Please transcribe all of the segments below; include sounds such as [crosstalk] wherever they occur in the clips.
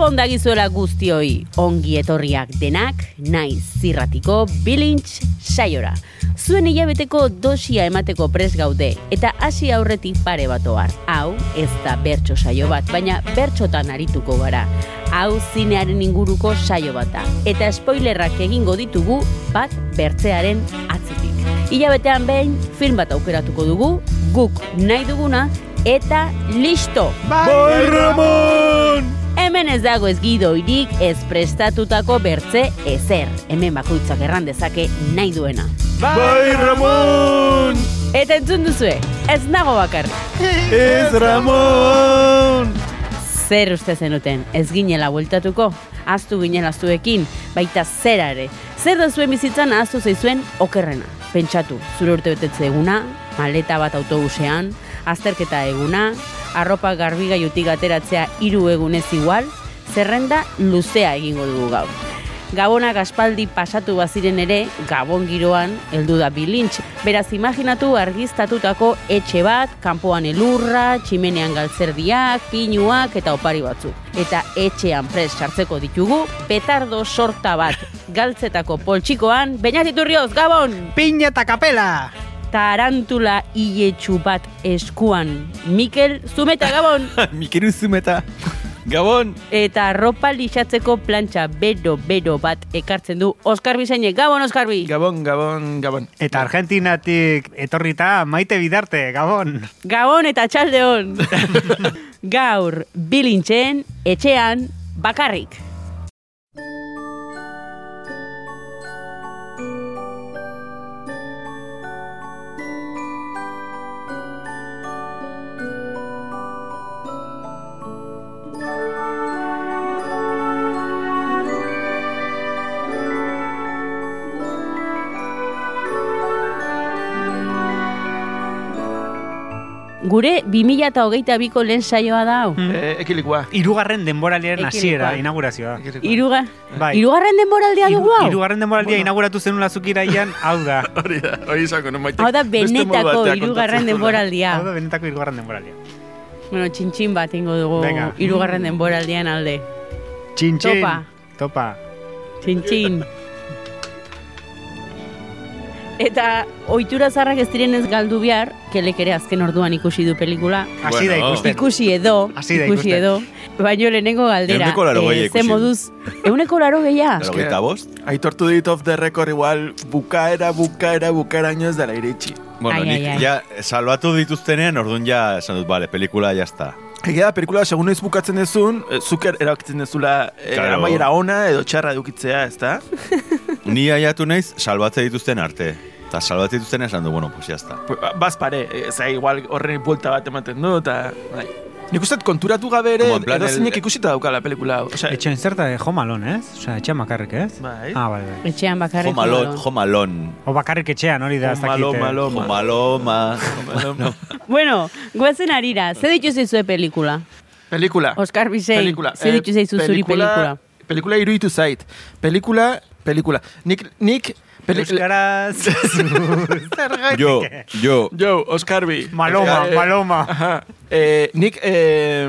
Gabon dagizuela guztioi, ongi etorriak denak, naiz zirratiko bilintz saiora. Zuen hilabeteko dosia emateko pres gaude, eta hasi aurretik pare bat ohar. Hau, ez da bertso saio bat, baina bertxotan arituko gara. Hau zinearen inguruko saio bat da, eta spoilerrak egingo ditugu bat bertzearen atzetik. Hilabetean behin, film bat aukeratuko dugu, guk nahi duguna, eta listo! Bai, Ramon! Hemen ez dago ez gidoirik ez prestatutako bertze ezer. Hemen bakoitzak erran dezake nahi duena. Bai, Ramon! Eta entzun duzue, ez nago bakarrik. Ez, Ramon! Zer uste zenuten, ez ginela bueltatuko? Aztu ginela zuekin, baita zera ere. Zer da zuen bizitzan ahaztu zaizuen okerrena. Pentsatu, zure urte betetze eguna, maleta bat autobusean, azterketa eguna, arropa garbigaiutik ateratzea hiru egunez igual, zerrenda luzea egingo dugu gaur. Gabonak aspaldi pasatu baziren ere, Gabon giroan heldu da bilintx. Beraz imaginatu argiztatutako etxe bat, kanpoan elurra, tximenean galtzerdiak, pinuak eta opari batzuk. Eta etxean pres sartzeko ditugu, petardo sorta bat galtzetako poltsikoan, Beñatiturrioz, Gabon! Piña eta kapela! Tarantula hiletxu bat eskuan, Mikel Zumeta, Gabon! [laughs] Mikiru zumeta. Gabon! Eta arropa lixatzeko plantxa bero-bero bat ekartzen du Oskar Bizainek. Gabon, Oskarbi! Gabon, Gabon, Gabon. Eta Argentinatik etorrita maite bidarte, Gabon. Gabon eta txaldeon! [laughs] Gaur, bilintzen, etxean, bakarrik. Gure 2022ko lehen saioa da hau. Eh, ekilikoa. Irugarren denboraliaren Ekilikoa. hasiera inaugurazioa. Iruga, Bai. irugarren denboraldia dugu hau? Irugarren denboraldia inauguratu zenula zukiraian, hau da. [laughs] Hori da, hori izango, non. Hau da benetako irugarren denboraldia. Hau da benetako irugarren denboraldia. Bueno, txintxin bat ingo dugu Venga. irugarren denboraldian alde. Txintxin. Topa. Topa. Txintxin. [laughs] Eta ohitura zarrak ez direnez galdu behar, kelek ere azken orduan ikusi du pelikula. Hasi da ikusten. Ikusi edo, da ikusi ikusten. edo. Baino lehenengo galdera. Ehuneko laurogei eh, ikusi ze moduz, euneko laro gehiago. Laro gehieta bost? Aitortu dit off the record igual bukaera, bukaera, bukaeraino ez dela iritsi. Bueno, Ai, nik ai, ai. ja salbatu dituztenean, orduan ja esan dut, vale, pelikula ya está. Egia da, pelikula, segun noiz bukatzen dezun, eh, zuk er- erabakitzen dezula eh, Claro. amaiera ona edo txarra edukitzea, ez da? Ni aiatu naiz, salbatze dituzten arte. Eta salbatze dituzten esan du, bueno, pues ya está. Baz pare, ez da, igual horren buelta bat ematen du, eta... Bai. Nik uste konturatu gabe ere, Como en plan edo el- zeinek ikusita daukala pelikula. hau. Osea, Etxen zerta de jomalon, ez? Osea, etxean bakarrik, ez? Bai. Ah, bai, bai. Etxean bakarrik. Jomalon, malon. jomalon. O bakarrik etxean, hori da, ez dakit. Malo, eh. malo, Jomaloma. malo. Bueno, guazen arira, ze ditu zaizue pelikula? Pelikula. Oskar Bizei, Pelikula. ze Eh, ditu zaizu zuri pelikula? Pelikula iruditu zait. Pelikula, pelikula. Nik, nik, Euskaraz. [laughs] Zergatik. Jo, jo. Jo, Oskarbi. Maloma, Eh, maloma. Aha. Eh, nik, eh,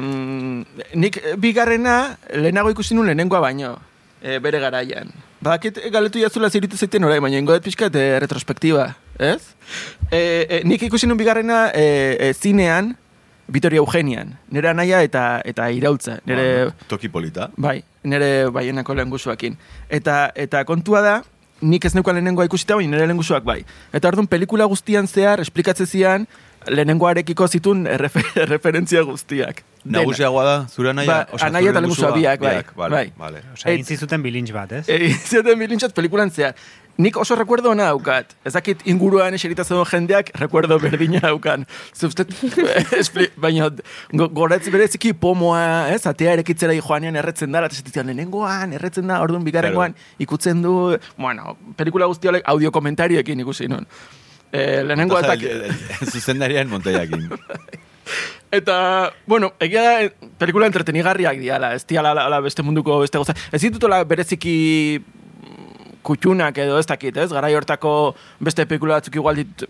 nik bigarrena lehenago ikusi nuen lehenengoa baino, eh, bere garaian. Badakit galetu jazula ziritu zaiten orain, baina ingo dut pixkat eh, retrospektiba, ez? Eh, eh, nik ikusi nuen bigarrena eh, eh, zinean, Vitoria Eugenian, nire anaia eta eta iraultza, nire... Bueno, Toki polita. Bai, nire baienako lehen guzuakin. Eta, eta kontua da, nik ez neukan lehenengoa ikusita, baina nire lehen guzuak bai. Eta orduan pelikula guztian zehar, esplikatzen zian, lehenengoarekiko zitun [laughs] errefer, referentzia guztiak. Nagusiagoa da, zure anaia? Ba, anaia eta lehengusua? biak, bai, Biak, Vale, bai. vale. Osea, egin zizuten bilintz bat, ez? [laughs] Egin zioten bilintxat pelikulan zehar. Nik oso recuerdo ona daukat. Ez dakit inguruan eserita zeuden jendeak recuerdo berdina daukan. Zuztet, [laughs] baina go, goretz bereziki pomoa, ez, atea erekitzera joanean erretzen da, eta lehenengoan, erretzen da, orduan bigarrengoan, ikutzen du, bueno, pelikula guzti horiek audio komentarioekin ikusi nun. E, lehenengo ez dakit. el- el- Zuzendarian Montoyakin. [laughs] Eta, bueno, egia da, eh, pelikula entretenigarriak diala, ez diala la, la beste munduko beste goza. Ez ditutola bereziki kutxunak edo ez dakit, ez? Garai hortako beste pelikula batzuk igual dit,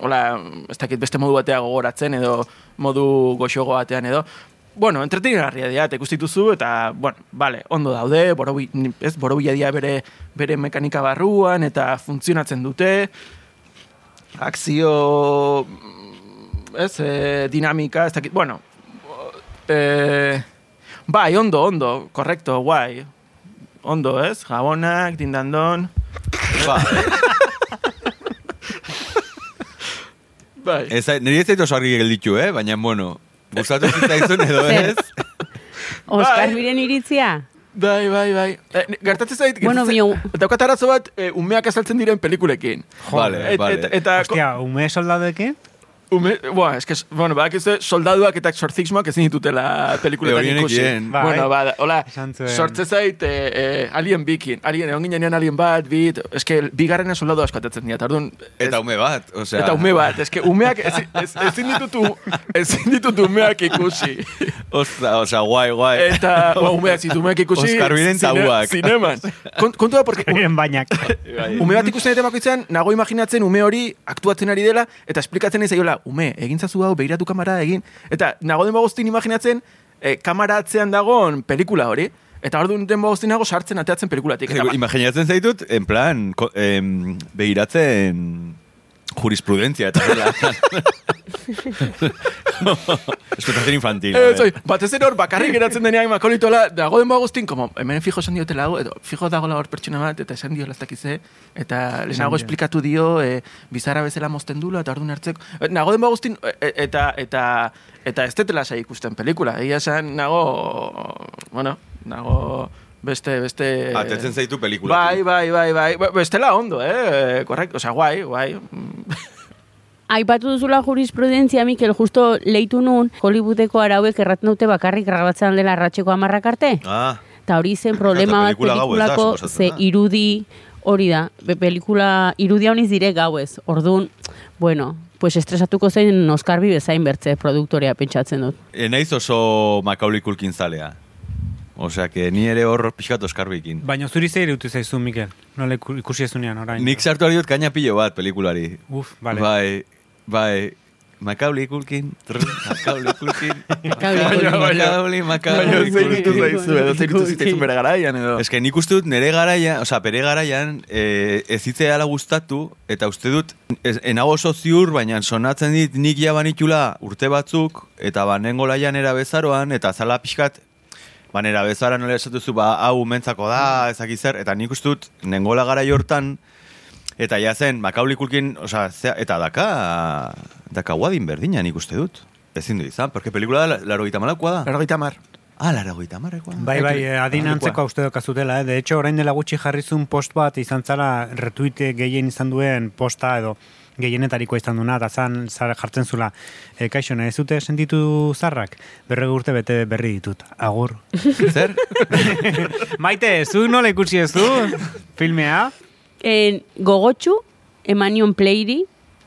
hola, ez dakit, beste modu batea gogoratzen edo modu goxogo batean edo. Bueno, entretenigarria dira, eta ikustituzu, eta, bueno, vale, ondo daude, borobi, ez, borobila dira bere, bere mekanika barruan, eta funtzionatzen dute, akzio ez, e, dinamika, ez dakit, bueno, e, bai, ondo, ondo, korrekto, guai, ondo, ez, jabonak, dindandon, Ba, bai, ez, niri ez zait oso argi gelditu, eh? Baina, bueno, gustatu zitzaizun edo ez? Oskar Bai. biren iritzia? bai, bai, bai, e, gertatzen zait, Bueno, gertatzen, bio- daukat arazo bat, e, umeak azaltzen diren pelikulekin. Vale, Et- vale. et- eta, Ostia, ume soldadekin? Ume, boa, es que, bueno, bak ez soldaduak eta exorcismoak ezin ditutela pelikuletan ikusi. Bai. Bueno, ba, hola, sortze zait eh, eh, alien bikin. Alien, egon ginean alien bat, bit, eske bigarrena soldadu askotatzen dira, orduan... ez- Eta ume bat, osea... Eta ume bat, eske umeak ezin ez, ezin ditutu, ezin ditut umeak ikusi. Ostra, osea, guai, guai. Eta, ba, umeak zitu umeak ikusi... Oskar Biren zine- tabuak. Zineman. Kont, kontua da, porque Miren bainak. Ume bat ikusten eta bakoitzean, nago imaginatzen ume hori aktuatzen ari dela, eta esplikatzen ez zaiola, ume, egin zazu hau, behiratu kamara egin, eta nago den bagoztin imaginatzen, eh, kamara atzean dagoen pelikula hori, eta hor den bagoztin nago sartzen ateatzen pelikulatik. Eta, ba- Imaginatzen zaitut, en plan, ko, em, behiratzen jurisprudentzia eta dela. [laughs] [laughs] Espetatzen infantil. Eh, eh. zoi, batez ere hor bakarrik geratzen denean makolitola, dago den bagoztin, como, hemen fijo esan diotela hau, edo fijo dagoela hor pertsona bat, eta esan dio lastakize, eta lehenago esplikatu dio, e, bizarra bezala mozten dula, eta orduan hartzeko. Eh, Nago den bagoztin, e, eta, eta, eta ez tetela sai ikusten pelikula. Egia esan, nago, bueno, nago beste, beste... Atetzen zaitu pelikula. Bai, bai, bai, bai, Ba- bestela ondo, eh, korrekt, osea, guai, guai. [laughs] Aipatu duzula jurisprudentzia, Mikel, justo leitu nun, Hollywoodeko arauek erraten dute bakarrik grabatzen dela arratxeko amarrak arte. Ah, Eta hori zen [laughs] problema bat da, pelikulako suposatzen ze da. irudi hori da. Be, pelikula irudia honiz dire gauez. Orduan, bueno, pues estresatuko zen Oskarbi bezain bertze produktorea pentsatzen dut. e, naiz oso Macaulay Culkin zalea. Osea, que ni ere hor pixkat oskarbikin. Baina zuri zer irutu zaizu, Mikel? Nola iku- ikusi ezunean, orain. Nik sartu ari dut kaina pilo bat pelikulari. Uf, vale. Bai, bai. Macaulay Culkin, [laughs] Macaulay Culkin, Macaulay. Macaulay, Baina Culkin. zein ditu zitzaizun bere garaian, edo... Ez que nik uste dut nire garaian, osea, bere garaian, e, ez zitzeala gustatu, eta uste dut, ez, enago oso ziur, baina sonatzen dit nik ja banitula urte batzuk, eta banengo laian erabezaroan, eta zala pixkat, banera bezaran nola esatuzu, ba, hau mentzako da, ezaki zer, eta nik uste dut, nengola gara jortan, eta ja zen, Macaulay Culkin, osea, zea, eta daka, daka guadin berdina nik uste dut. Ezin du izan, porque pelikula da, laro gita malakoa da. Laro mar. Ah, laro gita marrekoa. Bai, bai, eh, adin antzeko uste dokazutela, eh? De hecho, orain dela gutxi jarrizun post bat izan zara retuite gehien izan duen posta edo gehienetarikoa izan duna, eta zan zara jartzen zula. E, kaixo, ez dute sentitu zarrak? Berre urte bete berri ditut. Agur. Zer? [laughs] Maite, zu nola ikusi ez du? Filmea? En, gogotxu, emanion playri,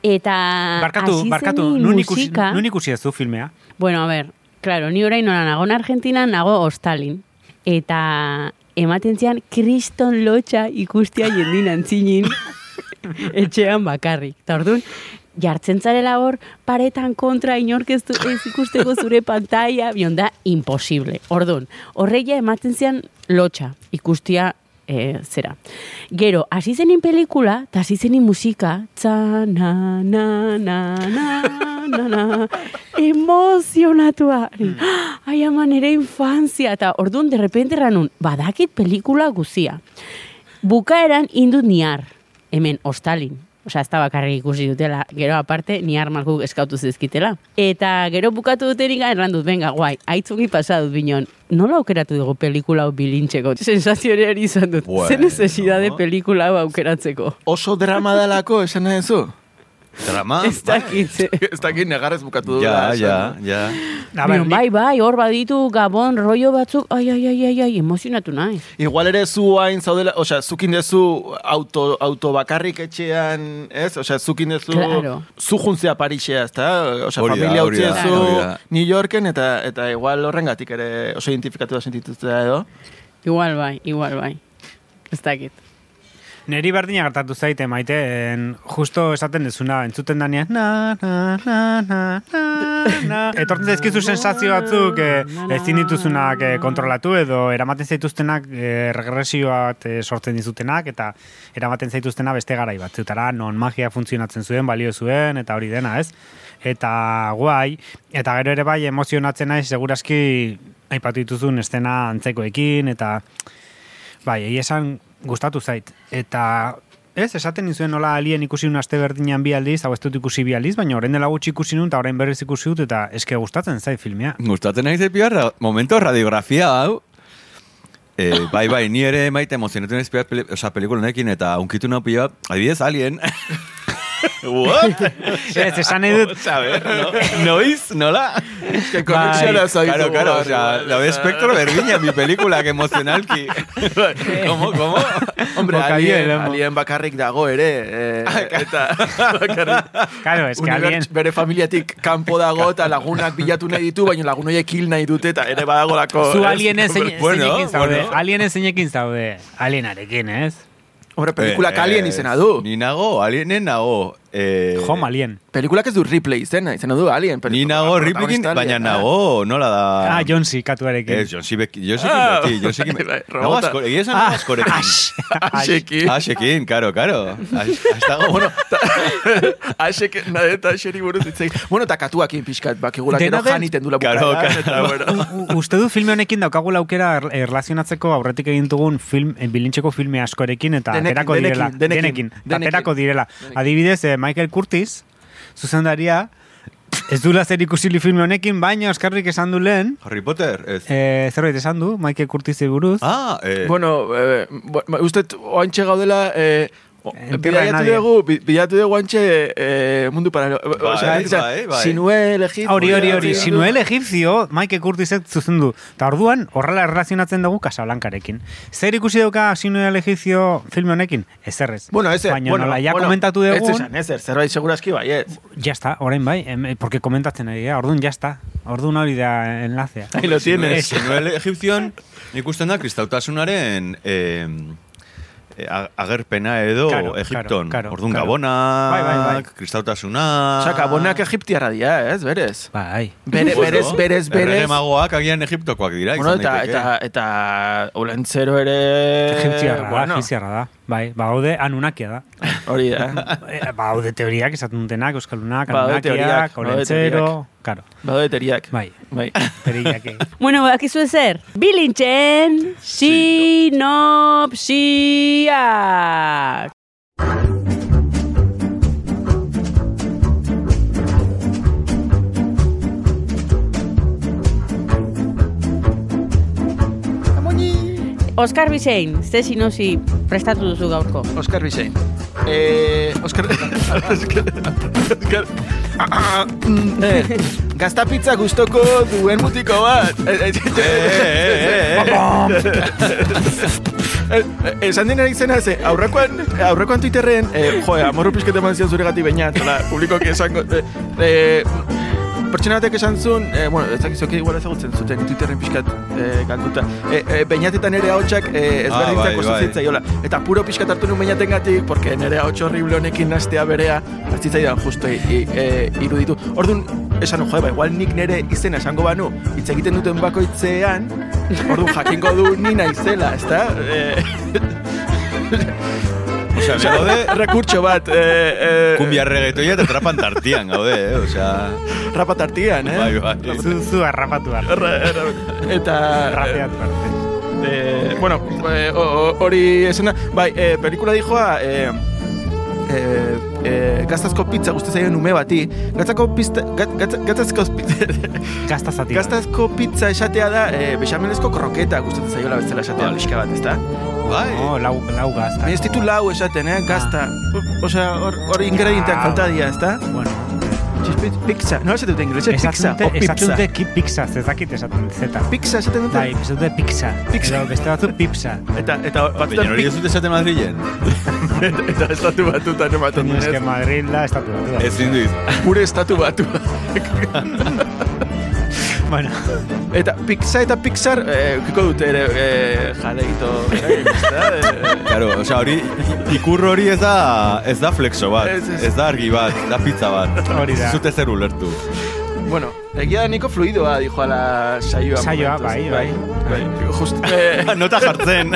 eta Barkatu, barkatu, nun ikusi, nun ikusi ez du filmea? Bueno, a ver, claro, ni orain nora nago Argentina, nago Ostalin. Eta ematen zian kriston lotxa ikustia jendin antzinin [laughs] etxean bakarrik. Eta orduan, jartzen zarela hor, paretan kontra inork ez, du- ez ikusteko zure pantalla, bion da, imposible. Orduan, horreia ematen zian lotxa ikustia e, zera. Gero, hasi zenin pelikula, eta hasi zenin musika, tza, na, na, na, na, na, na, [laughs] emozionatua. [gasps] Ai, ama nere infanzia, eta orduan, de repente ranun, badakit pelikula guzia. Bukaeran indut niar, hemen, ostalin. osea, ez da bakarrik ikusi dutela, gero aparte, ni armak guk eskautu zizkitela. Eta gero bukatu duterik erran dut, venga, guai, aitzungi pasadut binon, nola aukeratu dugu pelikula hau bilintxeko? Sensazio ari izan dut, Bueno. zen necesidade pelikula hau aukeratzeko. Oso drama dalako, esan nahi zu? Drama? Ez dakit. Ez dakit negarrez bukatu du. Ja, ja, ja. A ber, Bion, bai, bai, hor baditu gabon, rollo batzuk, ai, ai, ai, ai, ai, emozionatu nahi. Igual ere zu hain zaudela, osea, zukin dezu auto, auto bakarrik etxean, ez? Osea, zukin dezu Claro. zu juntzea Parisea? Osea, Hori da, familia hori da, utzi hori da. New Yorken eta eta igual horrengatik ere oso identifikatu da sentitutzea edo. Igual bai, igual bai. Ez dakit. Neri berdina gertatu zaite, maite, justo esaten dezuna, entzuten danean, na, na, na, na, na, na. Etortzen zaizkizu sensazio batzuk, eh, ezin dituzunak eh, kontrolatu edo eramaten zaituztenak eh, regresio bat eh, sortzen dizutenak eta eramaten zaituztena beste garai batzutara, non magia funtzionatzen zuen, balio zuen, eta hori dena, ez? Eta guai, eta gero ere bai emozionatzen naiz, seguraski aipatu dituzun estena antzekoekin, eta bai, egia esan gustatu zait. Eta ez, esaten nizuen nola alien ikusi un aste berdinean bi aldiz, hau ez dut ikusi bi aldiz, baina orain dela gutxi ikusi nun, eta orain berriz ikusi dut, eta eske gustatzen zait filmea. Gustatzen nahi zepia, ra momento radiografia hau. Eh, [laughs] bai, bai, ni ere maite emozionatu nahi peli, oza, pelikula honekin, eta unkitu nahi pila, adibidez, alien. [laughs] What? [laughs] Ez, esan nahi dut, A ver, no? Noiz, nola? Que konexiona Bai, zaitu. Claro, claro, o sea, la de espectro berdina, mi película, que emocionalki. [laughs] ¿Cómo, cómo? Hombre, alien, alien bakarrik dago ere. Eh, eta [laughs] bakarrik. Claro, es que alien- Bere familiatik kanpo dago eta lagunak bilatu nahi ditu, baina lagun horiek hil nahi dute eta ere badagolako. zu ez? zein, Bueno, zeinekin zaude, bueno. alienen zeinekin zaude, alienarekin, ez? Hombre, pelikulak Eh, alien eh, izena du. Ni nago, alienen nago. Eh, Home alien. Pelikulak ez du Ripley izena, izena du alien. Ni nago Riplikin, baina nago, nola da... Ah, John C. katuarekin. Ez, John C. Bek- John C. Ah, John C. [laughs] bai, Nago asko, egia esan nago askorekin. Aseki. [laughs] Asekin, karo, karo. Astago, [laughs] bueno, Asek nadeta aseri buruz itzei. Bueno, eta katuakin pixkat, bakigulak den- janiten dula Karo, eta karo. U- Uste du filme honekin daukagula aukera er- erlazionatzeko aurretik egin dugun film, eh, bilintxeko filme askorekin eta aterako direla. denekin, denekin, eta denekin. aterako direla. Adibidez, eh, Michael Curtis, zuzendaria, ez du zer ikusili filme honekin, baina Oskarrik esan du lehen, Harry Potter, ez. eh, zerbait esan du, Michael Curtis buruz. Ah, eh, Bueno, eh, bo- ba, uste oantxe gaudela... Eh, o- de Bilatu dugu, bi- bilatu dugu antxe eh, mundu paralelo. Bai, Osea, osea, bai, bai. Sinuel, Egipto... Hori, hori, hori, Egipto- Sinuel egipzio, Michael Curtisek zuzendu. Eta orduan, horrela erlazionatzen dugu Casablancarekin. Zer ikusi dauka Sinuel egipzio filme honekin? Ezerrez. Bueno, ese, Baina bueno, nola, ja bueno, komentatu Ez dugun, esan, ezer, zerbait seguraski bai, ez. ya está, orain bai, em, porque komentatzen ari, gara, orduan ya está. Orduan hori da enlazea. Ahí lo tienes. Sinuel Egipzion ikusten da kristautasunaren eh, eh, agerpena edo Claro, Egipton. claro, claro, Orduan claro. Gabonak, Bai, bai, bai. kristautasuna... Osa, gabonak egiptiarra dira, ez, berez. Bai. Bere, berez, berez, berez. Errege magoak agian Egiptokoak dira. Bueno, eta, daiteke. eta, eta, olentzero ere... Egipziarra da, bueno, egipziarra da. Bai, baude anunakia da. Hori da. [laughs] Eh, Baude teoriak esaten dutenak, euskaldunak, teoriak, anunakiak, badaude olentzero, teoriak. karo. Badaude teriak. Bai, Bai. teriak. eh. Bueno, badakizu ezer, bilintxen sinopsiak. Oskar Bizein, ze sinopsi prestatu duzu gaurko. Oskar Bizein. Eh, Oskar... Oskar... Oskar... eh, Gaztapitza gustoko duen mutiko bat. Esan dena izena ze, aurrekoan, aurrekoan Twitterren, eh, jo, amorru pizkete eman zion zure gati baina, zola, publikoki esango, eh, eh, pertsona batek esan zuen, eh, bueno, ez dakizu, igual ezagutzen zuten Twitterren pixkat eh, galduta, eh, eh, bainatetan ere haotxak eh, ezberdintzak bai, oso bai. zitzaiola. Eta puro pixkat hartu nuen bainaten gatik, porque nire ahots horrible honekin nastea berea, hartzitzaidan justo i, e, iruditu. Orduan, esan, jo, ba, igual nik nire izena esango banu, hitz egiten duten bakoitzean, orduan jakingo du ni naizela, ezta? Eh, Osea, me gaude rekurtso bat, eh, eh, kumbia reggaetoia eta trapan tartian gaude, eh? Osea, rapa tartian, eh? bai, bai. Zu, zu arrapatu Eta... Rapeatu behar. Eh, bueno, eh, o- o- hori esena, bai, eh, pelikula dijoa, eh, eh, e, gaztazko pizza guzti zaion ume bati, gaztazko pizza, [laughs] gat, gat, pizza, Gaztazati. gaztazko pizza esatea da, e, bexamelezko kroketa gustatzen zaiola bezala esatea, pixka bat, ezta? Bai. Oh, lau, lau gazta. Ez ditu lau esaten, eh, gazta. Osea, hor, hor ingredienteak Ah. falta dira, ezta? Bueno, pizza, no esaten dute inglese, esaten pizza, dute, o pizza. esaten dute ki pizza, ez dakit esaten zeta. Pizza esaten dute? Bai, esaten dute pizza. Pizza. Edo beste batzuk pizza. Eta, eta Baina batzutan hori ez dut esaten Madrilen. eta, eta estatu batutan ematen Ni eske denez. Madrid da estatu batu. Ez zindu Gure estatu batu. Bueno, Eta pizza eta pixar, eh, ukiko dute ere, eh, jaleito, eh, Claro, osea, hori ikurro hori ez da ez da flexo bat, Ez, da argi bat, da pizza bat. Hori da. Zute zer ulertu. bueno, egia da niko fluidoa dijo ala saioa. Saioa, momentuz. bai, bai. bai. Just, [laughs] eh, Nota jartzen.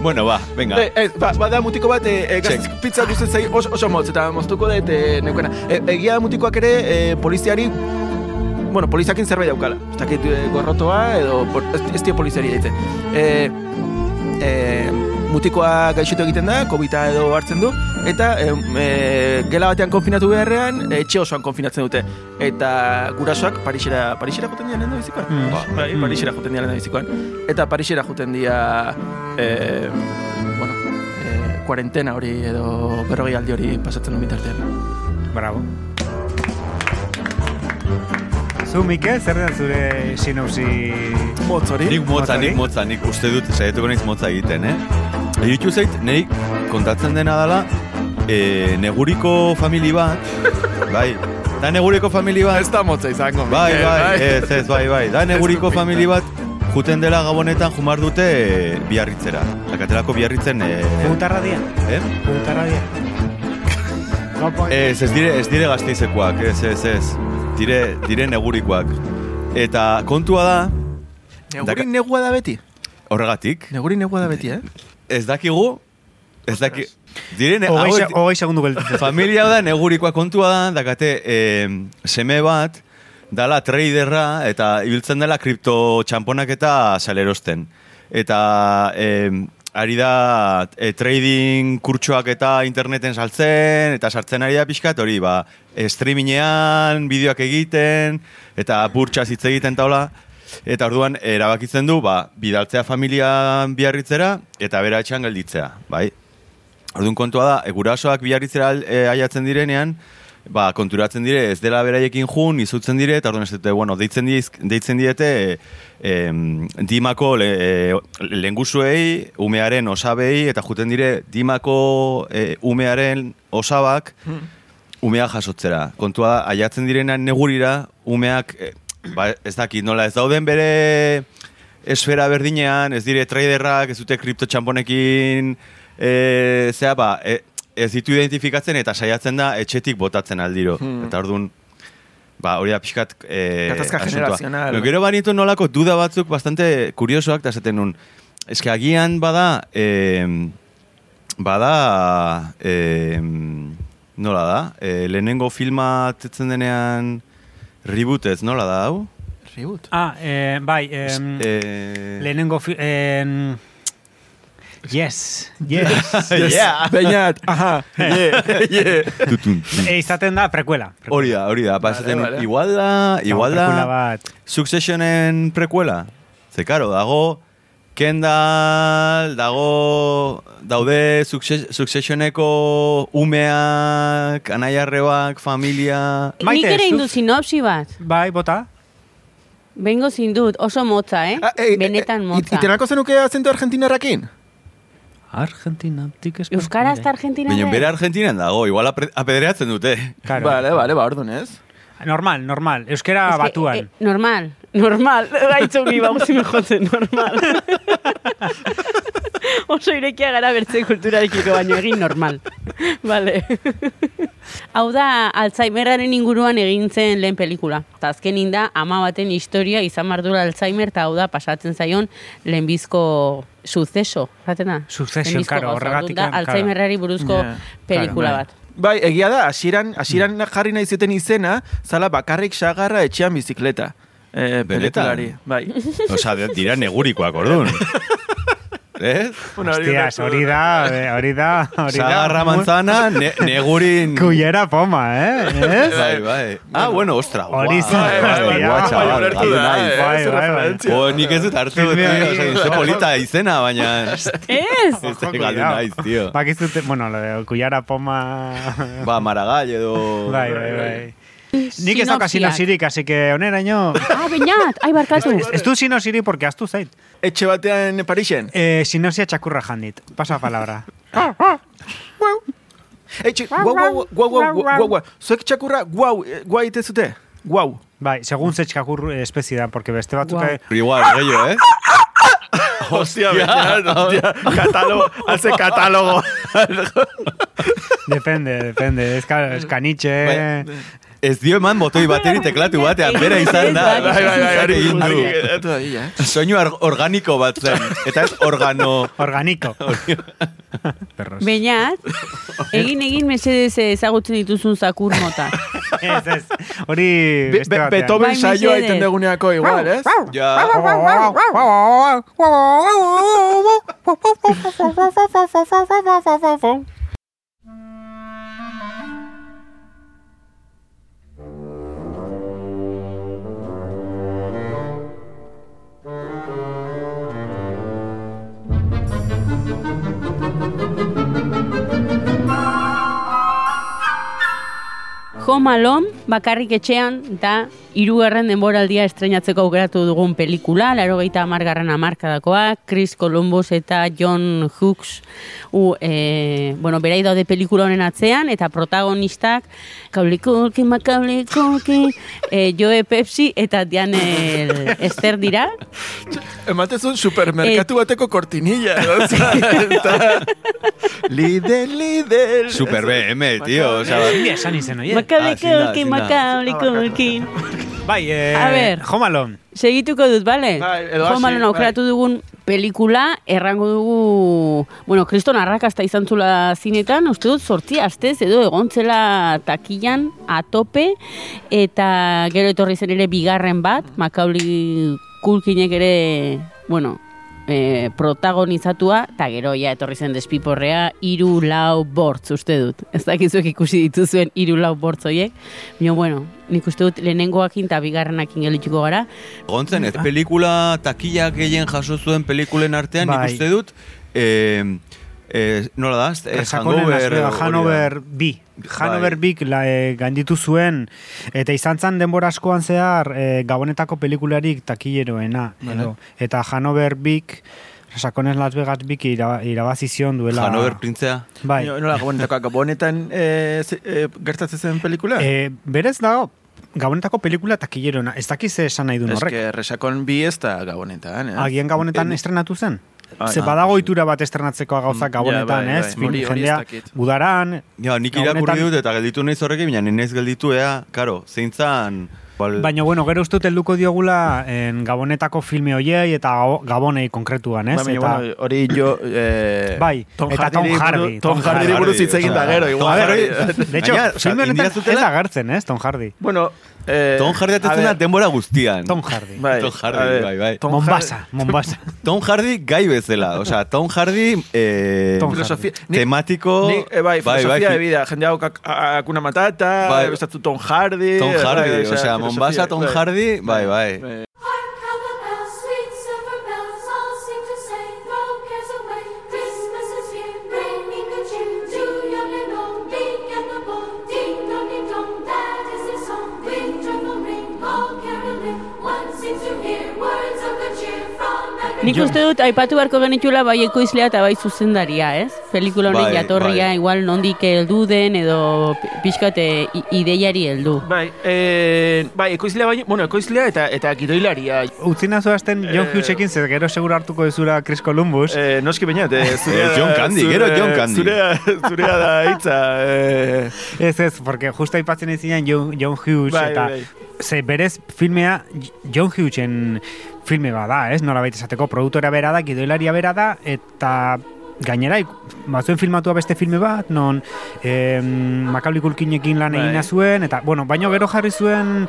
bueno, ba, venga. Eh, eh, ba, bada mutiko bat, eh, eh, gaz, pizza guztet zai oso, oso motz, eta moztuko dut eh, neukena. Eh, egia da mutikoak ere, eh, poliziari, bueno, poliziakin zerbait daukala. Ez dakit eh, gorrotoa, edo, ez, ez dio poliziari daite. Eh, eh, mutikoa gaixotu egiten da, kobita edo hartzen du, eta eh, eh, gela batean konfinatu beharrean, eh, etxe osoan konfinatzen dute. Eta gurasoak Parisera, Parisera joten dira lehen bizikoan? Mm. Ba, bai, Parisera joten dira lehen bizikoan. Eta Parisera joten dira, eh, bueno, eh, kuarentena hori edo berrogei aldi hori pasatzen duen bitartean. bravo. Zu, Mikel, zer da zure sinopsi... Motz hori? Nik motza, nik motza, nik uste dut saiatuko naiz motza egiten, eh? Egitu zait, nahi kontatzen dena dela, e, neguriko famili bat, [laughs] bai, da neguriko famili bat, Ez da motza izango. bai, Mikel, bai, ez, ez, bai, bai, da neguriko famili bat, juten dela gabonetan jumar dute e, biarritzera. Akatelako biarritzen, e, Putarra dia? eh? Putarra dia? Gopo, Ez, ez dire, ez dire gazteizekoak, ez, ez, ez. Dire, dire negurikoak. Eta kontua da, Neguri Daka- negua da beti. horregatik, Neguri negua da beti, eh? ez dakigu, ez daki... Dire, ne, Hogei, segundu gelditzen. Familia da negurikoa kontua da, dakate eh, seme bat, dala traderra eta ibiltzen dela kripto txamponak eta salerosten. Eta eh, ari da eh, trading kurtsoak eta interneten saltzen, eta sartzen ari da pixkat, hori, ba, streamingean, bideoak egiten, eta burtsa hitz egiten taula. Eta orduan erabakitzen du, ba, bidaltzea familia biarritzera eta bera etxean gelditzea, bai? Orduan kontua da, e, gurasoak biarritzera e, aiatzen direnean, ba, konturatzen dire, ez dela beraiekin jun, izutzen dire, eta orduan ez dute, bueno, deitzen, diez, deitzen diete, e, em, dimako le, e, lenguzuei, umearen osabei, eta juten dire, dimako e, umearen osabak, umea jasotzera. Kontua aiatzen direnean negurira, umeak, e, ba, ez dakit, nola, ez dauden bere esfera berdinean, ez dire traderrak, ez dute kripto txamponekin, e, zea, ba, e, ez ditu identifikatzen eta saiatzen da etxetik botatzen aldiro. Hmm. Eta orduan, ba, hori da pixkat... E, Gatazka generazional. Pero Gero banitu nolako duda batzuk bastante kuriosoak, eta esaten nun, eske agian bada, e, bada, e, nola da, e, lehenengo filma tetzen denean reboot ez, nola da, hau? Reboot. Ah, eh, bai, em, E, lehenengo... Fi, em, [laughs] yes, yes. yeah. Beñat, aha, yeah, yeah. Tutun. e, izaten da prekuela. prekuela. Hori da, hori da, esaten nun, vale. igual da, igual da, bat. Successionen prekuela. Ze, karo, dago Kendall, dago daude Succes- Successioneko umeak, anaiarrebak, familia... Nik Maite, ere zuk- indu sinopsi bat. Bai, bota. Bengo zindut, oso motza, eh? Ah, eh, Benetan eh, motza. Itenako zenuke azentu argentinarrakin? Argentinatik ez... Euskara hasta Argentina Baina ere? bere Argentinan dago, igual apedreatzen dute. Claro. Vale, vale, ba, orduan ez. Normal, normal. Euskera Es que, batuan. eh, normal, normal. [laughs] Gaitzu gi bauzi jotzen, normal. [laughs] Oso irekia gara bertze kulturarekiko baino egin normal. [laughs] Vale. Hau da, Alzheimerraren inguruan egin zen lehen pelikula. Eta azkenin da, ama baten historia izan bardura Alzheimer, eta hau da, pasatzen zaion lehenbizko suceso. Zaten da? Lehenbizko karo, horregatik, da, claro. Alzheimerrari buruzko Ja, pelikula bat. Bai, egia da, hasieran hasieran jarri nahi zuten izena, zala bakarrik sagarra etxean bizikleta. Eh, Benetan? bai. [laughs] Osa, dira negurikoak, orduan. [laughs] hori Hostias, hori da, eh, hori da, hori da. Sagarra manzana, ne, negurin... Kullera poma, eh? Ez? Bai, bai. Ah, bueno, ostra. Hori zen, bai, bai, hostia. Bai, naiz. eh, Bai, zer bai, bai. nik ez dut hartu, tío. Ze polita izena, baina... [laughs] Ez! Ez galdu naiz, tío. Bakizute, bueno, lo de Kullara poma... Ba, Maragall edo... Bai, bai, bai. Nik ez dauka sinosirik, así que oneraino... Ah, bainat, ai barkatu. Ez du sinosiri porque astu zait. Etxe batean Parixen. Eh, sinosia txakurra jandit. Pasa palabra. Etxe, guau, guau, guau, guau, guau, guau. Zuek txakurra, guau, eh, guau ite zute? Guau. Bai, segun ze txakur espezie da, porque beste batzuk... Guau. eh, Igual, gehiago, eh? Hostia, beñat, hostia. Catálogo, hace catálogo. Depende, depende. Ez, ka, ez caniche... Bai. Ez dio eman botoi bateri teklatu batean, bera izan da. Bai, Bai, bai, bai, eh. Soinu organiko bat zen. Eta ez organo... Organiko. Bainat, egin egin mesedez ezagutzen dituzun zakur mota. Ez, ez. Hori Be- beste be- batean. Beethoven Bai, saioa iten deguneako igual, ez? Ja, Alone, bakarrik etxean, eta hirugarren denboraldia estrenatzeko aukeratu dugun pelikula, laro gehieta amargarren amarkadakoa, Chris Columbus eta John Hughes, u, e, bueno, berai daude pelikula honen atzean, eta protagonistak, Kauli Kulki, Makauli Kulki, e, Joe Pepsi eta Diane Esther dira. Ematezun supermerkatu bateko kortinilla. oza, Lidl, Lidl. super BM, tío. O sea, Zilea esan izen, oie? Makauli da. Makauli Kulki. Bai, eh, A ver. Home Alone. Segituko dut, bale? Bai, Alone aukeratu dugun pelikula, errango dugu, bueno, kriston arrakasta izan zula zinetan, uste dut sortzi astez edo egontzela takilan atope, eta gero etorri zen ere bigarren bat, Macaulay Culkinek ere, bueno, e, protagonizatua, eta gero ja etorri zen despiporrea, iru lau bortz, uste dut. Ez dakizuek ikusi dituzuen iru lau bortz horiek. Baina, bueno, nik uste dut lehenengoakin eta bigarrenakin gelituko gara. Gontzen, ez pelikula takillak gehien jaso zuen pelikulen artean, Bai. nik uste dut, eh, eh, nola da? Eh, Hangover, da. Hanover B. Hanover Bai. Bik la, e, gainditu zuen, eta izan zen denbora askoan zehar e, gabonetako pelikularik takilleroena. Edo. Eta Hanover Bik, Resakones Las Vegas Bik ira, irabazi zion duela. Hanover printzea. Bai. Nola, gabonetako, [laughs] gabonetan eh, ze- eh, gertatzen zen pelikula? E, berez dago, gabonetako pelikula takilleroena. Ez dakiz esan nahi duen Ez horrek. que resakon bi ez da gabonetan, eh? Agian gabonetan Eh, estrenatu zen? Ah, Ze ah, badago itura bat estrenatzeko gauzak Mm, gabonetan, bai, ez? bai. Film ez jendea, budaran, Ja, nik irakurri dut eta gelditu naiz horrekin, baina ninez gelditu ea, karo, zeintzan... Bal, Baina, bueno, gero uste helduko diogula en, gabonetako filme hoiei eta gabo- gabonei konkretuan, ez? Ba, baina, eta, bueno, hori jo... Eh, Bai, eta Tom Hardy, Tom Tom Hardy buruz hitz egin da Hardy, gero, Tom igual. a ver, Hardy. de hecho, filme honetan ez agertzen, ez? Tom Hardy. Bueno, eh, Tom Hardy atetzen da denbora guztian. Tom Hardy. bai, Tom Hardy, ver, bai, bai. Tom Mombasa, Mombasa. [laughs] Tom Hardy gai bezala, osea, Tom Hardy eh, Tom Filosofia, nik- tematiko... Ni, eh, bai, filosofia de fi- vida. Jende hau Akuna Matata, Bai. bai. Tom Hardy. Tom Hardy, bai, osea, filosofia, Mombasa, Tom bai. Hardy, bai, bai. Bai. Nik uste dut, aipatu beharko genitula bai ekoizlea eta bai zuzendaria, ez? Pelikula honen Bai, jatorria, bai. igual nondik heldu den edo pi- pixkat i- ideiari heldu. Bai, eh, bai, ekoizlea baino, bueno, ekoizlea eta eta gidoilaria. Utzi nazu hasten John Eh, Hughesekin, ze gero segura hartuko dezura Chris Columbus. Eh, noski bainat, [laughs] eh, zurea, Eh, John Candy, zure- gero John Candy. Zurea, zurea da hitza. Eh, Ez ez, porque justo aipatzen izan John, John Hughes, Bai, eta bai, ze berez filmea John Hughesen filme bada, ez? Nola baita esateko, produktorea bera da, gidoilaria bera da, eta gainera, bazuen filmatua beste filme bat, non em, Macaulay Culkinekin lan Bai. egina zuen, eta, bueno, baino gero jarri zuen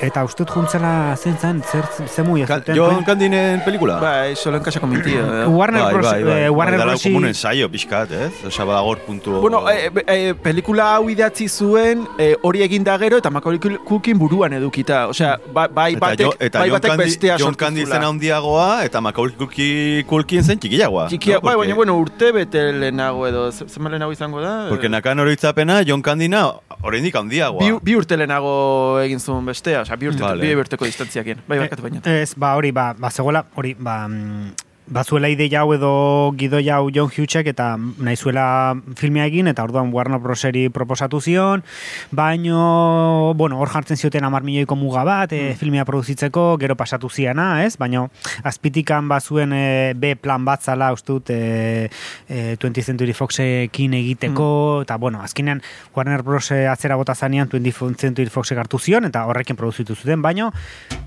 Eta ustut juntzela zen zen, zer, zer muia Ka- zuten. Jon Kandinen pelikula? Bai, solo enkasako mintia. Warner bai, Bros. bai, bai. eh, Warner Dala Brosi... como un ensayo pixkat, ez? Osa, badagor puntu... Bueno, e, e, pelikula hau idatzi zuen eh, hori egin da gero eta Macaulay Culkin buruan edukita. Osea, ba, bai Eta, batek, eta bai Jon batek Kandi, bestea Kandi zula. zen handiagoa, eta Macaulay Culki- Culkin zen txikiagoa. Txikia, no? bai, baina, bueno, urte bete lehenago edo, ze- zenbat lehenago izango da? Porque nakan oroitzapena, Jon Kandina, oraindik handiagoa. bi, bi urte lehenago egin zuen bestea, osea, bi urte, Vale. bi urteko distantziakin. Bai, barkatu baina. Ez, ba, hori, ba, ba, zegoela, hori, ba, mm, bazuela ideia hau edo gidoia hau John Hughesek eta nahizuela filmea egin eta orduan Warner Broseri proposatu zion, baino, bueno, hor jartzen zioten amar milioiko muga bat, e, filmea produzitzeko, gero pasatu ziana, ez? Baino, azpitikan bazuen e, B plan bat zala, ustut, e, e, 20th Century Foxekin egiteko, eta, bueno, azkenean Warner Bros. atzera bota zanean 20th Century Foxek hartu zion, eta horrekin produzitu zuten, baino,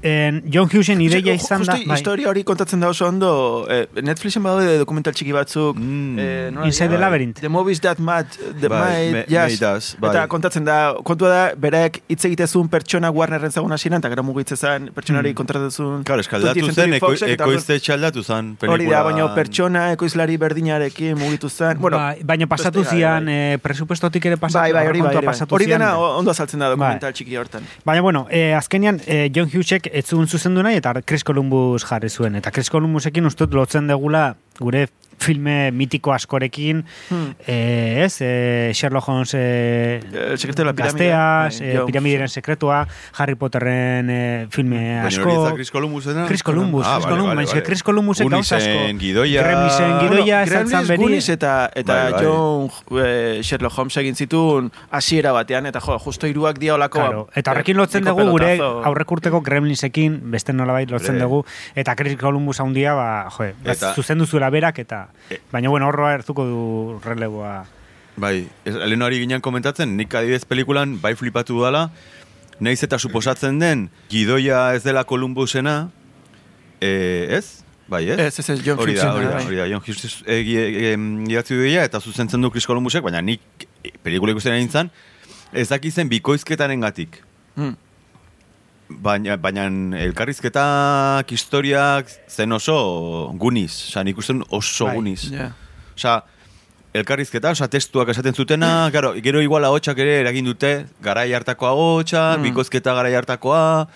en, John Hughesen ideia izan da... justu historia hori kontatzen da oso ondo, eh, Netflixen badaude dokumental txiki batzuk. Mm. eh, Inside the Labyrinth. The movies that mad, the Bai, made, me- yes. us, bai. Eta kontatzen da, kontua da, berek hitz egitezun pertsona Warnerren zagun hasieran, eta gero mugitzezan pertsonari Mm. kontratezun. Claro, eskaldatu 20th zen, eko, ekoizte txaldatu zen. Hori da, baina pertsona ekoizlari berdinarekin mugitu zen. Bueno, Bai, baina pasatu beste- zian, bai, eh, presupuestotik ere pasatu, Bai, bai, hori bai, bai. Hori dena ondo azaltzen da Bai. dokumental txiki hortan. Baina, bueno, eh, azkenean eh, John Hughesek ez zuen zuzendu nahi eta Chris Columbus jarri zuen. Eta Chris Columbusekin ustut lotzen degula gure filme mitiko askorekin, Hmm. eh, ez, eh, Sherlock Holmes eh, de la gazteaz, Bai, eh, John- piramideren sekretua, Harry Potterren eh, filme asko. Chris Columbusena? Chris Columbus, Ah, Chris vale, Columbus, vale, vale. Chris Columbusek gauza asko. Gooniesen gidoia... Gremlisen gidoia esan Gremlins, zan beri. Goonies eta, eta Bai, bai. John eh, Sherlock Holmes egin zituen hasiera batean, eta jo, justo hiruak dia olako... Claro. Eta horrekin lotzen piko dugu gure aurrekurteko Gremlinsekin beste nolabait lotzen dugu eta Chris Columbus handia ba, jo, zuzendu zuela berak eta E- baina bueno, horroa hartuko du releboa. Bai, lehen hori ginen komentatzen, nik adidez pelikulan bai flipatu dudala, naiz eta suposatzen den, gidoia ez dela Columbusena, eh, ez? Bai, ez? Ez, ez, ez, John hori da, hori da, bai. hori da, John Hughes egi- egi- em, idatzi duia eta zuzentzen du Chris Columbusek, baina nik pelikula ikusten egin zan, ez dakizen bikoizketaren gatik. Hmm. Baina, baina elkarrizketak, historiak, zen oso guniz. Osa, nik usten oso Bai, guniz. Ja. Osa, elkarrizketa, osa, testuak esaten zutena, gero, gero igual ahotsak ere eragin dute, garai hartako ahotsa, Mm. bikoizketa garai hartakoa,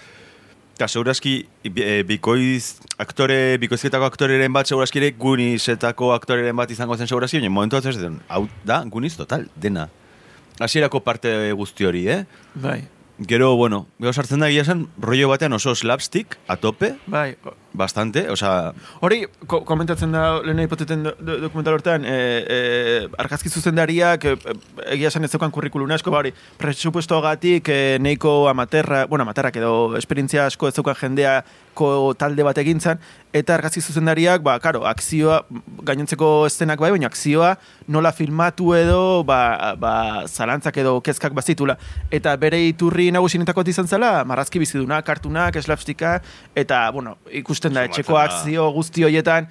eta segurazki, eh, bikoiz aktore, bikoizketako aktoreren bat, segurazki ere gunizetako aktoreren bat izango zen segurazki, baina momentu bat hau da, guniz total, dena. Hasierako parte guzti hori, eh? Bai, Gero, bueno, gero sartzen da egia esan, rollo batean oso slapstick, a tope, bai. Bastante, osea, Hori, ko komentatzen da, lehen hipoteten do, do, dokumental hortan, e, e, argazki zuzendariak e, e, egia esan ez zeukan kurrikulun asko, ba hori, presupuesto gatik e, neiko amaterra, bueno, amaterrak edo esperientzia asko ez zeukan jendeako talde bat egintzan, eta argazki zuzendariak, ba, karo, akzioa, gainontzeko eszenak bai, baina akzioa nola filmatu edo, ba, ba, zalantzak edo kezkak bazitula. Eta bere iturri nagusinetako izan zela, marrazki biziduna, kartunak, slapsticka, eta, bueno, ikusten da, etxeko akzio guzti horietan,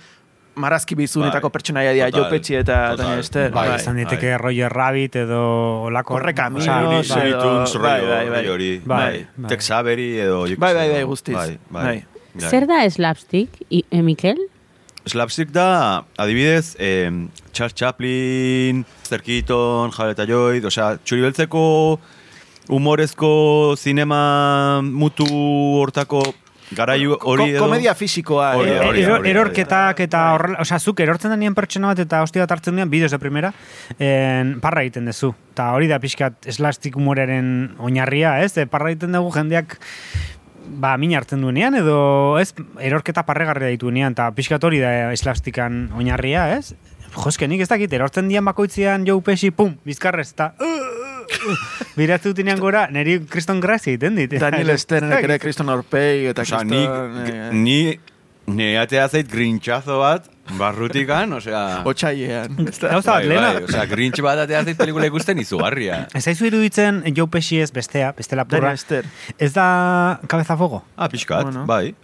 marrazki bizunetako Bai. pertsonaia dira, Pesci eta. Daniel Stern. Bai, Bai, izan diteke Roger Rabbit edo olako osea, Looney- bai. bai, rollo, bai, bai. Bai, bai, bai. Tex Avery edo... Bai, bai, bai, guztiz. Bai, bai. Bai. Bai. Zer da slapstick, I, eh, Mikel? Slapstick da, adibidez, eh, Charles Chaplin, Zer Keaton, Javier Lloyd, osea, txuri beltzeko humorezko zinema mutu hortako garai hori edo... Komedia fisikoa. Hori eh, da, hori da, hori da. erorketak eta horrela, osea, zuk erortzen denien pertsona bat eta hostia bat hartzen duen, bideos de primera, en, parra egiten duzu. Eta hori da pixkat eslastik humoreren oinarria, ez? E, parra egiten dugu jendeak ba, min hartzen duenean, edo ez, erorketa parregarria dituenean, eta pixkat hori da eslastikan oinarria, ez? Joske, nik ez dakit, erortzen dian bakoitzean Joe Pesci, pum, bizkarrez, eta [laughs] Biratzen dutenean gora, niri kriston grazia egiten dit. Daniel [laughs] Stern ere Kriston Orpei eta Kriston... ni, eh, ni, ni atea zait grintxazo bat, barrutikan, osea... Otsailean. Gauza bat, bai, lehena. bai, osea, grintx bat atea zait pelikula ikusten izugarria. Ez zaizu iruditzen Joe Pesci ez bestea, beste lapurra. Daniel Stern. Ez da cabeza fuego? Ah, pixkat, Bueno. bai.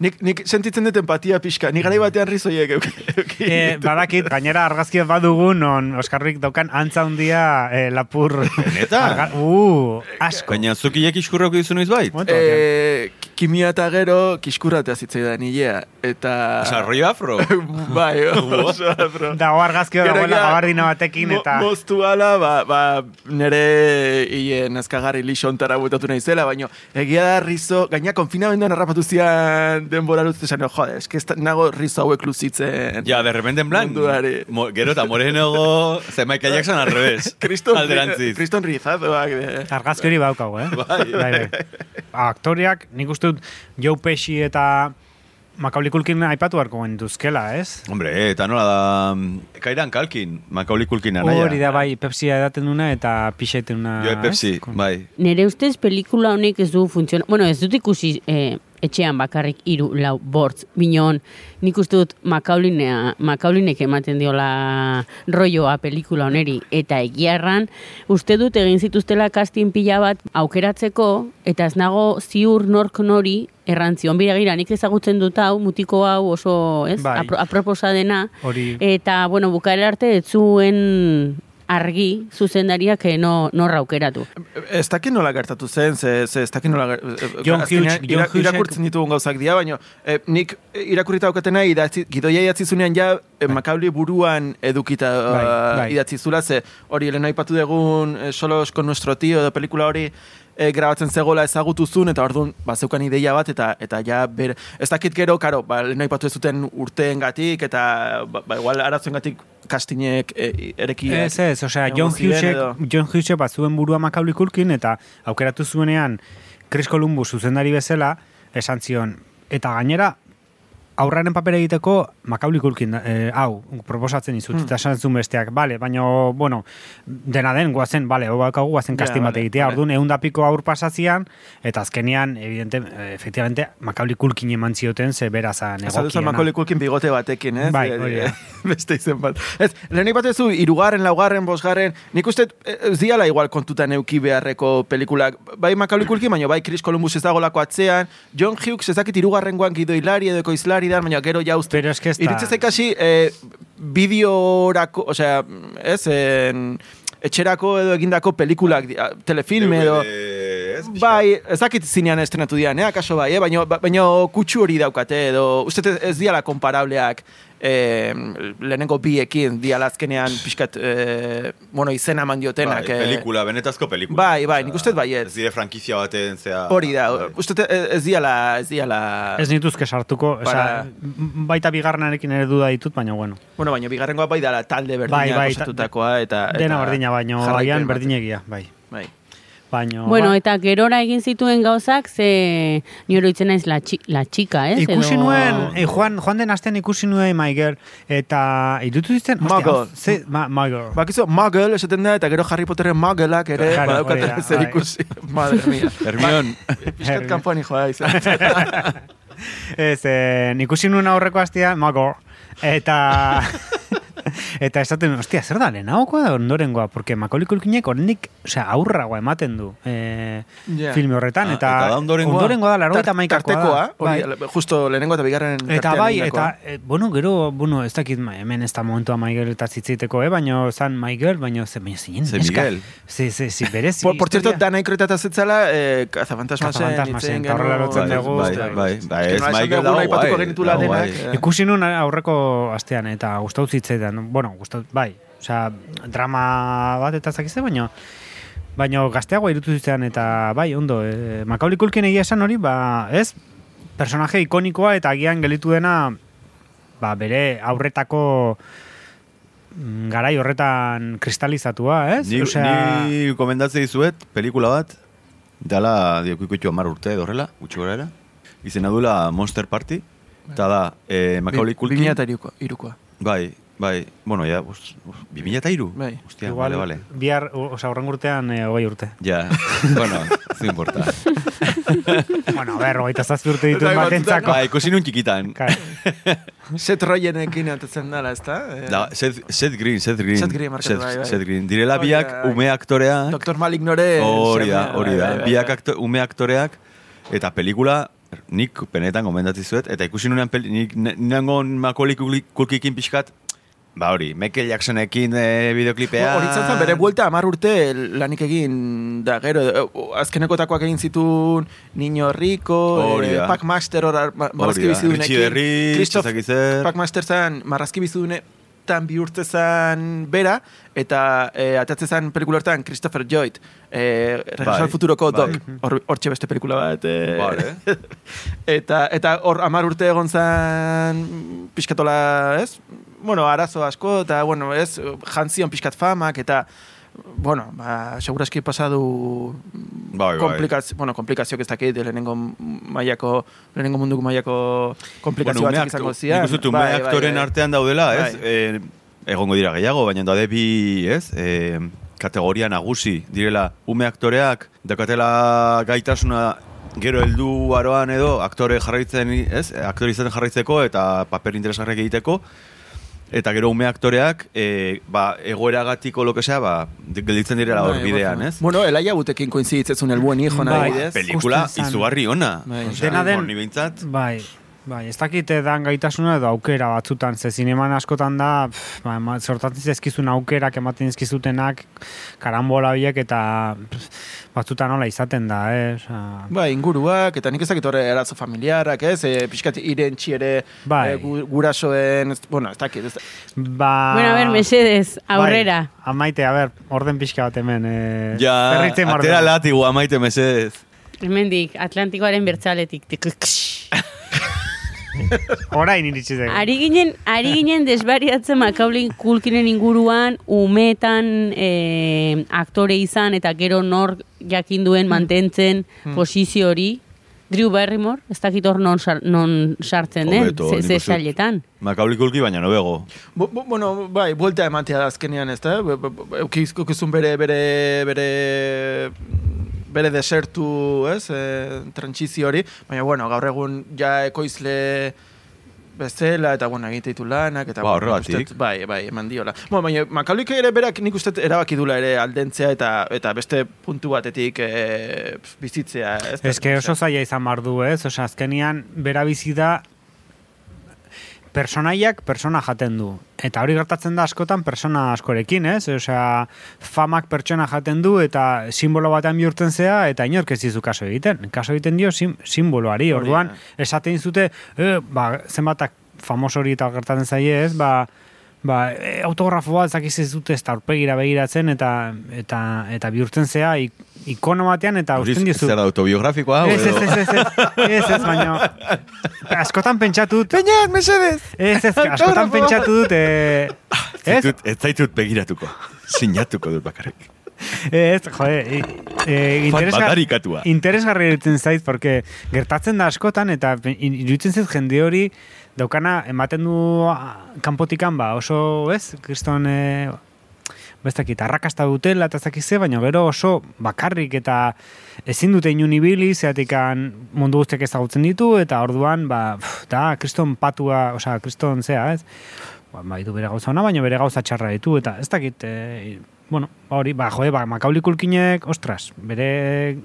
Nik, nik sentitzen dut empatia pixka. Nik garai batean rizoiek euki. E, badakit, gainera argazkia badugu non Oskarrik daukan antza handia e, lapur... Arga- Uh, asko. Baina zukilek iskurroko dizu noiz bait? Batean. Eh, kimia eta gero kiskurratea zitzaidan hilea. Eta... Osa, afro? [laughs] bai, [laughs] oso afro. Dago argazkia Gero dagoela ja, gabardina batekin mo- eta... Moztu ala, ba, ba, nire hile nazkagarri lixontara buetatu nahi zela, baina egia da rizo, gaina konfinamenduan harrapatu zian denbora luz, esan, jode, eske ez nago rizo hauek luzitzen. Ja, de repente en plan, Munduari. mo, gero eta morenego, ze Michael Jackson al revés. [laughs] Kriston, Alderantziz. kriston rizadoak. De. Argazki hori baukagu, eh? [laughs] Bai. bai. Aktoriak, nik uste dut Joe Pesci eta Macaulay Culkin aipatu beharko genituzkela, ez? Hombre, eta nola da, Kairan Kalkin, Macaulay Culkin anaia. Hori da bai, Pepsia edaten duna eta pixa egiten duna. Jo, ez? Pepsi, bai. Nere ustez pelikula honek ez du funtziona... Bueno, ez dut ikusi eh, etxean bakarrik hiru lau bortz. Binon, nik uste dut Macaulinea, Macaulinek ematen diola rolloa pelikula honeri. Eta egiarran, uste dut egin zituztela casting pila bat aukeratzeko, eta ez nago ziur nork nori errantzion. Bira gira, nik ezagutzen dut hau, mutiko hau oso, ez? Bai. Apro, aproposa dena. Hori. Eta, bueno, bukaera arte ez zuen argi zuzendariak eh, no, norra aukeratu. Ez dakit nola gertatu zen, ze, ze ez dakit nola ger- eh, John Hughes- ira- irakurtzen ditugun gauzak dira, baina eh, nik irakurrita daukatena idatzi, gidoia idatzi zunean ja eh, Macaulay buruan edukita Bai, uh, bai. idatzi zula, ze hori helen aipatu dugun eh, Solos con nuestro tío edo pelikula hori eh, grabatzen zegoela ezagutu zuen, eta orduan ba, zeukan ideia bat, eta eta ja ber, ez dakit gero, karo, ba, lehen aipatu ez zuten urteengatik eta ba, ba, igual arazoengatik kastinek e, erekiak. Ez, ez, osea, John Hughesek, John Hughesek bat zuen burua Macaulay Culkin eta aukeratu zuenean Chris Columbus zuzendari bezala esan zion. Eta gainera, aurraren papera egiteko Macaulay Culkin, eh, hau, proposatzen izut, Hmm. eta esan besteak, bale, baina, bueno, dena den, guazen, bale, hau bakagu, guazen Ja, casting bat egitea, bale. orduan, egun da piko aur pasazian, eta azkenean, evidente, eh, efectivamente, Macaulay Culkin eman zioten, ze berazan Azaldu egokiena. Macaulay Culkin bigote batekin, ez? Bai, Eh, hori da. [laughs] Beste izen bat. Ez, lehenik bat zu, irugarren, laugarren, bosgarren, nik uste eh, ez diala igual kontutan euki beharreko pelikulak. Bai Macaulay Culkin, baina bai Chris Columbus ez dagolako atzean, John Hughes ez dakit irugarrengoan gido hilari edo ekoizlari dan, baina gero jauzte. Pero es que ez da- Iritze zaikasi, eh, bideorako, osea, ez, en, etxerako edo egindako pelikulak, telefilme edo... Ez. Bai, ez dakit zinean estrenatu dian, eh, akaso bai, eh? baina, baina kutsu hori daukate, edo uste ez- ez diala komparableak eh, lehenengo biekin diala azkenean pixkat, eh, bueno, izena eman diotenak. Bai, eh. pelikula, benetazko pelikula. Bai, bai, nik uste baiet. Ez dire frankizia baten, zea... Hori da, Bai. uste dut ez ez diala, ez diala... Ez nituzke sartuko, Para- osea, baita bigarrenarekin ere duda ditut, baina bueno. Bueno, baina bigarrengoa bai dala talde berdina Bai, bai, osatutakoa, eta, eta... Dena berdina, baino jarraipen agian bat. berdinegia, bai. Bai. Baino, Bueno, ba- eta gerora egin zituen gauzak, ze ni oroitzen naiz la, txi, la txika, ez? ikusi Edo- nuen, eh, joan, joan den astean ikusi nuen Girl, eta irutu ditzen, Muggle. ze, ma, Girl. Bakizu, Muggle esaten da, eta gero Harry Potteren Muggleak ere, Claro, badaukate hori da, zer ikusi. [laughs] Madre mia. Hermion, Piskat kanpoan hijoa izan. [laughs] Ez, eh, ikusi nuen aurreko astean, My Girl, eta... [laughs] Eta esaten, ostia, zer da, lehenagokoa da ondorengoa, porque Macaulay Culkinek oraindik, osea, aurragoa ematen du eh, Ja. filme horretan, Ah, eta, eta da ondorengoa? ondorengoa da, laro eta maikakoa da. Bai. hori, justo lehenengo eta bigarren Eta bai, eta, eh, bueno, gero, bueno, ez dakit, ma, hemen ez da momentua Girl eta zitzeiteko, eh, baino, zan Girl, baino, ze, baino, zinen, Ze neska. Miguel. Ze, ze, ze, berezi. Por, por cierto, historia. Dana Ikroetata zetzala, eh, kazafantasmasen, Kazafantasmasen, eta horrela lotzen bai, dugu, bai, eta- bai, bai, Ez ez que no, esan Michael dugu dago aipatuko guai, genitula dago denak, guai. eh. Ikusi zitzaidan, bueno, gustau, bai, osea, drama bat eta zakizte, baino, baino gazteago irutu zitzaidan, eta bai, ondo, eh, Macaulay Culkin egia esan hori, ba, ez, personaje ikonikoa eta agian gelitu dena, ba, bere aurretako mm, garai horretan kristalizatua, ez? Ni, ni komendatze dizuet, pelikula bat, dala, diokikutu amar urte edo horrela, gutxi gora era, izena duela Monster Party, eta da, eh, Macaulay Bi- Culkin, irukoa. irukoa. bai, bai, bueno, ya, os, os, bimila eta iru? Bai. Hostia, Igual, vale, vale. bihar, osea, horren urtean, eh, hogei urte. Ja, [laughs] bueno, ez importa. [laughs] bueno, a ber, hogeita zazpi urte dituen Eta batentzako. Ba, ikusi nun txikitan. [laughs] Seth Rogenekin atatzen dela, ezta? Eh, Da, Seth, Seth Green, Seth Green. Seth Green, markatu, Seth, bai, bai. Seth Green. Direla biak da, bai. ume aktoreak. Dr. Malik Nore... Hori da, hori bai, da. bai, bai, Biak bai. akto, ume aktoreak eta pelikula nik penetan gomendatzi zuet, eta ikusi nunean, nik ne- nengon Macaulay Culki- Culkikin pixkat, ba hori, Michael Jacksonekin e, bideoklipea... Hori izan zen, bere buelta amar urte lanik egin da gero, eh, azkenekotakoak egin zituen Niño Rico, eh, da. Pac Master, hor, ma- marrazki bizidunekin. Richie Rich, Christoph. Pac Master zen marrazki bizidune tan bihurtze zen bera, eta e, atatze zen pelikulertan Christopher Lloyd, e, Regreso Bai, al Futuroko bai. Doc, hor, hortxe beste pelikula bat. E, Vale. [laughs] eta eta hor amar urte egon zen pixkatola, ez? Bueno, arazo asko, eta, bueno, ez, jantzion pixkat famak, eta, bueno, ba, seguraski pasadu Bai, bai. komplikazio, bueno, komplikazioak ez dakit, lehenengo mailako, lehenengo munduko mailako komplikazio Bueno, ume batzuk izango zian. Nik uste Bai, bai, aktoren bai. artean daudela, ez? Bai. E, egongo dira gehiago, baina daude bi, ez? E, kategoria nagusi direla ume aktoreak dakatela gaitasuna gero heldu aroan edo aktore jarraitzen, ez? Aktore izaten jarraitzeko eta paper interesgarriak egiteko eta gero ume aktoreak e, ba, egoeragatiko lo que sea, ba, gelditzen direla hor Bai, bidean, bai. ez? Bueno, Elaia Butekin koinziditzezun el buen hijo, Bai. nahi, ez? Pelikula Ikusten zen. izugarri ona. Bai. Dena den- Bai, bai, ez dakite dan gaitasuna edo aukera batzutan, ze zineman askotan da, pff, ba, sortatzen zaizkizun aukerak ematen dizkizutenak, karambola biek eta pff, batzutan nola izaten da, eh? Osa, Bai, inguruak, eta nik ez dakit horre erazo familiarak, ez? E, pixkat irentxi ere Bai. e, gu- gurasoen, ez, bueno, ez dakit, ez, ba... Bueno, a ver, mesedez, aurrera. Bai, amaite, a ber, orden pixka bat hemen. Eh, ja, atera latigu amaite mesedez. Hemendik, Atlantikoaren bertzaletik. [laughs] [laughs] Orain iritsi zego. Ari ginen, ari ginen desbariatzen makaulin kulkinen inguruan, umetan e, aktore izan eta gero nor jakinduen mantentzen posizio hori. Drew Barrymore, ez dakit hor non, sar- non sartzen den, Hobeto, ze, sailetan. Macaulay Culkin baina nobego. Bo, bo, bueno, bai, buelta ematea da azkenean, ez da? Eukizun bere, bere, bere, bere desertu, ez? E, trantsizio hori, baina, bueno, gaur egun ja ekoizle bezala, eta, bueno, egite ditu lanak, eta, Ba, bueno, horregatik. bai, bai, eman diola. Bueno, baina, Makaulik ere berak nik uste erabaki dula ere aldentzea, eta, eta beste puntu batetik e, bizitzea, ez? Ez que oso zaila izan bar du, ez? Osa, azkenian, bera bizi da personaiak persona jaten du. Eta hori gertatzen da askotan persona askorekin, ez? Osea, famak pertsona jaten du eta simbolo batean bihurtzen zea eta inork ez dizu kaso egiten. Kaso egiten dio sim, simboloari. Orduan, esaten zute, e, ba, zenbatak famos hori eta gertatzen zaie, ez? Ba, ba, e, autografo bat zakiz ez dute ez aurpegira begiratzen eta eta eta bihurtzen zea ik, ikono batean eta usten dizu. zer autobiografikoa? Ez, ez, ez, ez, ez, ez, ez, baina askotan pentsatu dut, Peñat, mesedez! ez, ez, askotan pentsatu dut, eh, ez, Zaitut- Ez zaitut begiratuko. Sinatuko dut bakarrik. ez, jode, e, e, interesgarri iruditzen zait, porque gertatzen da askotan, eta iruditzen zait jende hori daukana ematen du ah, kanpotikan ba oso, ez, kriston e, bestakit, arrakasta dutela eta ez dakit ze, baina gero oso bakarrik eta ezin dute inun ibili, zeatikan mundu guztiak ezagutzen ditu, eta orduan, ba, da, kriston patua, osea, kriston zea, ez? Ba, bai du bere gauza ona, baina bere gauza txarra ditu, eta ez dakit, e, bueno, hori, ba, jode, ba, Macaulay Culkinek, ostras, bere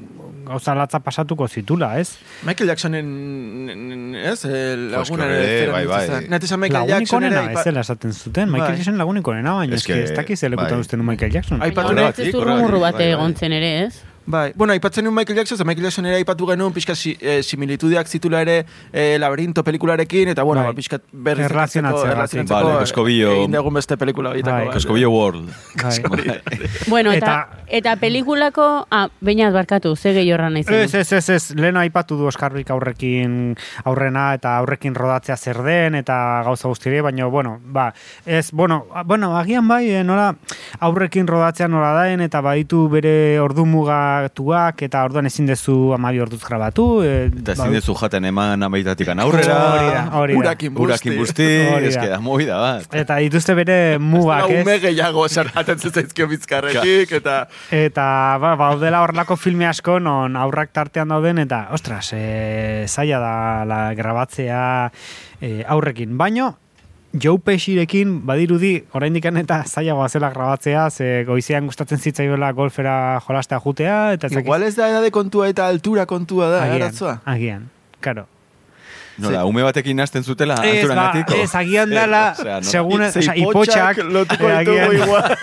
gauza latza pasatuko zitula, ez? Michael Jacksonen, ez, el, Joske, laguna ere, bai, bai. Nete esan Michael Lagunik Jackson onena, ere, ez zela esaten zuten, Michael Bai. Jackson lagunik onena, baina Ez ez que que, ez dakiz elekutan bai. Michael Jackson. Ai, Aipatu nahi- ez du rumurru bai, bate bai. egon zen ere, ez? Bai, bueno, aipatzen nuen Michael Jackson, eta Michael Jackson ere aipatu genuen pixka si, eh, similitudeak zitula ere eh, laberinto pelikularekin, eta bueno, Bai. ba, pixka berriz Erlazionatzea, erlazionatzeko, Vale, Koskobillo. egin dugun beste pelikula horietako Bai. Koskobillo World. Bai. [laughs] Bueno, eta, Eta- eta, pelikulako, ah, bainat barkatu, ze gehi horra nahi. Ez, ez, ez, ez, lehen aipatu du Oskarrik aurrekin aurrena eta aurrekin rodatzea zer den eta gauza guztire, baina, bueno, ba, ez, bueno, bueno, agian bai, eh, nola aurrekin rodatzea nola daen eta baditu bere ordu mugatuak eta orduan ezin dezu amabi orduz grabatu. Eh, Eta ba- ezin dezu jaten eman amaitatik aurrera. Hori da, hori da. Urakin busti. Urakin busti. Da. movida bat. Eta dituzte bere mugak, Ume ez? gehiago sarraten zaizkio bizkarrekik, eta... Eta ba, baudela horrelako filme asko non aurrak tartean dauden eta ostras, e, zaila da la grabatzea e, aurrekin. Baino Joe Pescirekin badirudi oraindikan eta zailagoa zela grabatzea, ze goizean gustatzen zitzaiola golfera jolastea jutea eta ez dakit- Igual ez da edade kontua eta altura kontua da, agian, arazoa. agian. Karo. Nola, ume batekin hasten zutela Ez, ba, anturangatiko. ez, agian dela, [laughs] Osea, no- segun, Ze osea, ipotxak lotuko eh, ditugu igual. [laughs]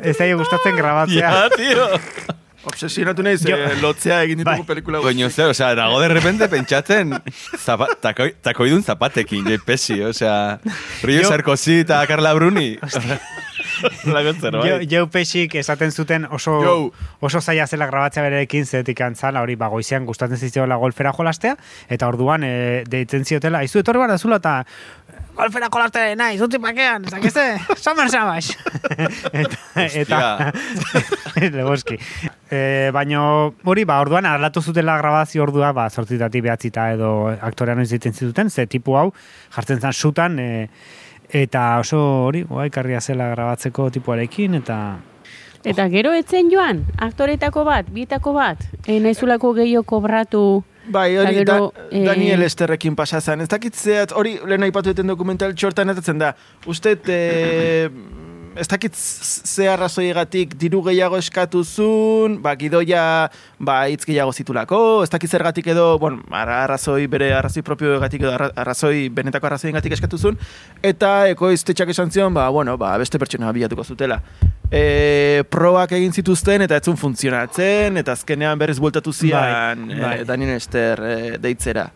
ez zaio gustatzen grabatzea. Ja, tio. [laughs] Obsesionatu Jo. eh, lotzea egin ditugu Bai. pelikula Coño, zer, osea, nago de repente pentsatzen zapa, takoi, takoidun zapatekin, jai pesi, osea, Rio Sarkozy eta Carla Bruni. Jo. [laughs] Joe Pesik esaten zuten oso Joe. oso zaila zela grabatzea berekin zetik antzala, hori ba, goizean gustatzen ziziola golfera jolastea, eta orduan e, deitzen ziotela, izu etorri bar da zula, eta golfera jolastea nahi, zutzi pakean, zakizte, [laughs] summer samash. eta, [laughs] eta, [laughs] Legoski. E, baino, hori, ba, orduan, arlatu zutela grabazio ordua, ba, sortzitatik behatzita edo aktorean egiten zituten, ze tipu hau jartzen zen sutan, e, eta oso hori, guai, karria zela grabatzeko tipuarekin, eta Eta gero etzen joan, aktoretako bat, bietako bat, e, naizulako gehiago kobratu, Bai, hori da, eh, Daniel Esterrekin pasa zen. Ez dakit zehat, hori lehen aipatu duten dokumental txortan etatzen da. Uste, eh, ez dakit ze arrazoiegatik diru gehiago eskatu zuen, ba, gidoia ba, hitz gehiago zitulako, ez dakit zergatik edo, bon, ara- arrazoi, bere arrazoi propioegatik edo arra- arrazoi, benetako arrazoiengatik eskatu zuen, eta ekoiztetxak esan zion, ba, bueno, ba, beste pertsona bilatuko zutela. E, probak egin zituzten eta etzun funtzionatzen, eta azkenean berriz bueltatu zian Bai, eh, bai. Daniel Ester eh, deitzera.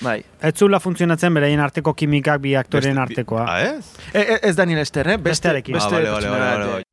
Bai. ez zula funtzionatzen beraien arteko kimikak bi aktoren artekoa. Ah, ez? E, e, ez Daniel Ester, eh? Beste, Bestearekin. beste ah, vale, vale, vale,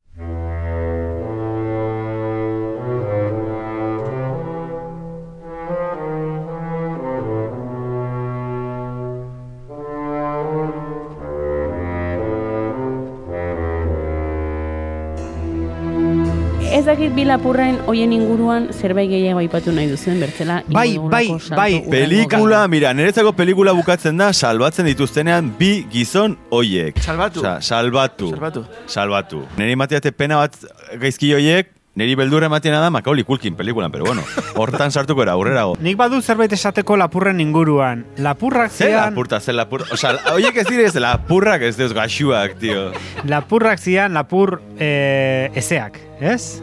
dakit bi lapurren hoien inguruan zerbait gehiago aipatu nahi duzuen bertzela. Bai, bai, bai. Pelikula, mira, niretzako pelikula bukatzen da salbatzen dituztenean bi gizon hoiek. Salbatu. Osea, salbatu. Salbatu. Salbatu. Neri matiate pena bat gaizki hoiek, neri beldurra emateena da Macaulay Culkin pelikulan, pero bueno, [laughs] hortan sartuko era, aurrerago. Nik badu zerbait esateko lapurren inguruan. Lapurrak Zer zian, lapurta, zer lapur... Osa, hoiek ez direz lapurrak ez deus gaxuak, tio. lapurrak zian lapur eh, ezeak, ez?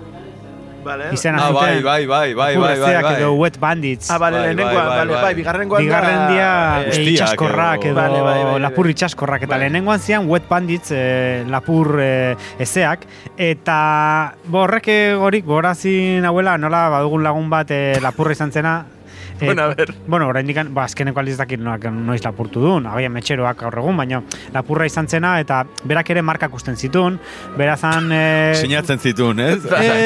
Vale. Izena Ah, bai, bai, bai, bai, bai, bai, bai. edo wet bandits. Ah, bale, Bai, lehenengoan, bai, bale, bai. bai, bigarrengoan da... Bigarren dia eh, itxaskorrak edo- Bale, bai, bai, bai. lapur itxaskorrak eta Bai. lehenengoan zian wet bandits eh, lapur eh, ezeak eta bo, horrek eh, horik gorazin hauela nola badugun lagun bat eh, lapurra izan zena Bueno, a ver. Bueno, oraindik ba, azkeneko aldiz dakit noak noiz lapurtu duen, agian metxeroak gaur egun, baina lapurra izan zena eta berak ere markak usten zituen, berazan... Eh, Sinatzen zituen, ez?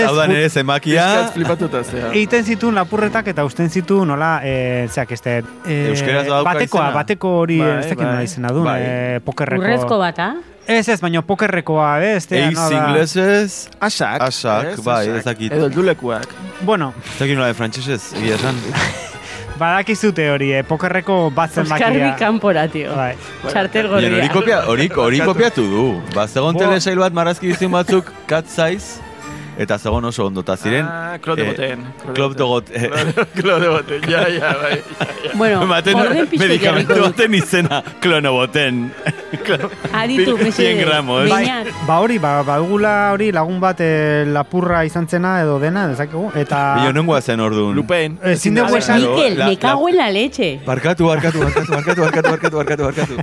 Hau da nire zemakia. Flipatuta zea. Egiten zituen lapurretak eta usten zituen nola, eh, zeak, este, eh, Euskeraz badauka batekoa, izena? bateko hori, Bai, ez dakit bai. nola izena duen, Bai. eh, pokerreko. Urrezko bat, ah? Ez ez, baina pokerrekoa, eh, ez da, Eiz inglesez, Asak. Asak, ez? bai, ez dakit. Edo heldulekuak. Bueno, ez dakit nola de frantsesez, egia esan. [laughs] badakizute hori, eh, pokerreko bat Oskarbi zenbakia. kanpora, tio. Bai. Txartel Bien, hori, gorria. kopia, hori, hori kopiatu du. Ba, zegon telesail bat marrazki bizin batzuk, size, eta zegon oso ondota ziren. Ah, Claude eh, Boten. Claude de Got- eh, Claude Boten, ja, ja, bai. Bueno, Ematen orden pixko medikamentu baten izena klonoboten. [laughs] Aditu, 100 mesedez. gramos. Bai, ba hori, ba, badugula hori lagun bat eh, lapurra izan zena edo dena, dezakegu, eta... Bio nongoa zen orduan. Lupen. Ezin dugu esan- Mikel, la- me cago en la leche. Barkatu, barkatu, barkatu, barkatu, barkatu, barkatu, barkatu, barkatu.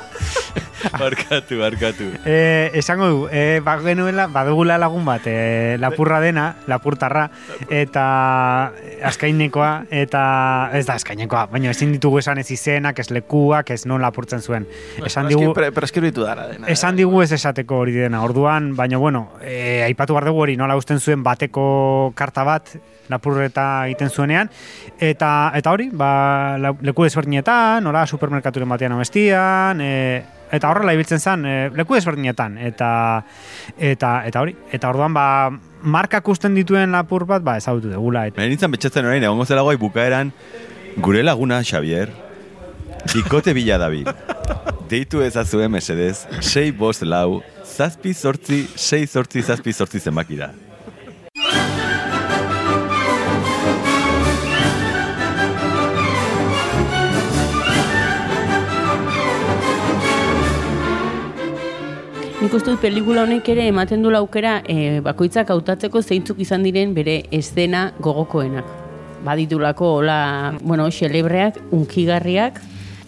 [laughs] [laughs] barkatu, barkatu. Eh, esango du, eh, ba genuela, badugula lagun bat, eh, lapurra dena, lapurtarra, eta askainekoa, eta ez da askainekoa, baina ezin ditugu esan ez izenak, ez lekuak, ez non lapurtzen zuen. Esan digu, Pre, preskribitu dara dena. Esan digu ez esateko hori dena. Orduan, baina bueno, e, aipatu behar dugu hori nola usten zuen bateko karta bat lapurreta egiten zuenean eta eta hori, ba, leku desberdinetan, nola supermerkaturen batean amestian, e, eta horrela ibiltzen zen e, leku desberdinetan eta eta eta hori, eta orduan ba markak usten dituen lapur bat, ba ezagutu dugula eta nintzen betxatzen orain, egongo zela guai bukaeran, gure laguna, Xavier, bikote bila dabil. Deitu ezazue mesedez, sei bost lau, zazpi sortzi, sei sortzi, zazpi sortzi zenbaki da. Nik uste dut pelikula honek ere ematen du aukera e, bakoitzak hautatzeko zeintzuk izan diren bere eszena gogokoenak. Baditulako hola, bueno, xelebreak, unkigarriak,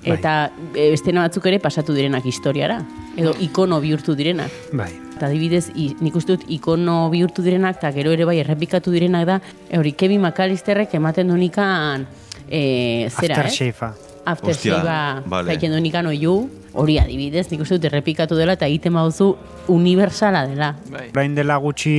eta e, eszena batzuk ere pasatu direnak historiara. Edo ikono bihurtu direnak. Bai. Eta adibidez, nik uste dut ikono bihurtu direnak, eta gero ere bai errepikatu direnak da, hori Kevin McAllisterrek ematen du nikan, e, zera, eh? Aftershave-a. Aftershave-a vale. zaiten du nikan oiu, hori adibidez, nik uste dut errepikatu dela, eta egiten baduzu universala dela. Bai. Orain dela gutxi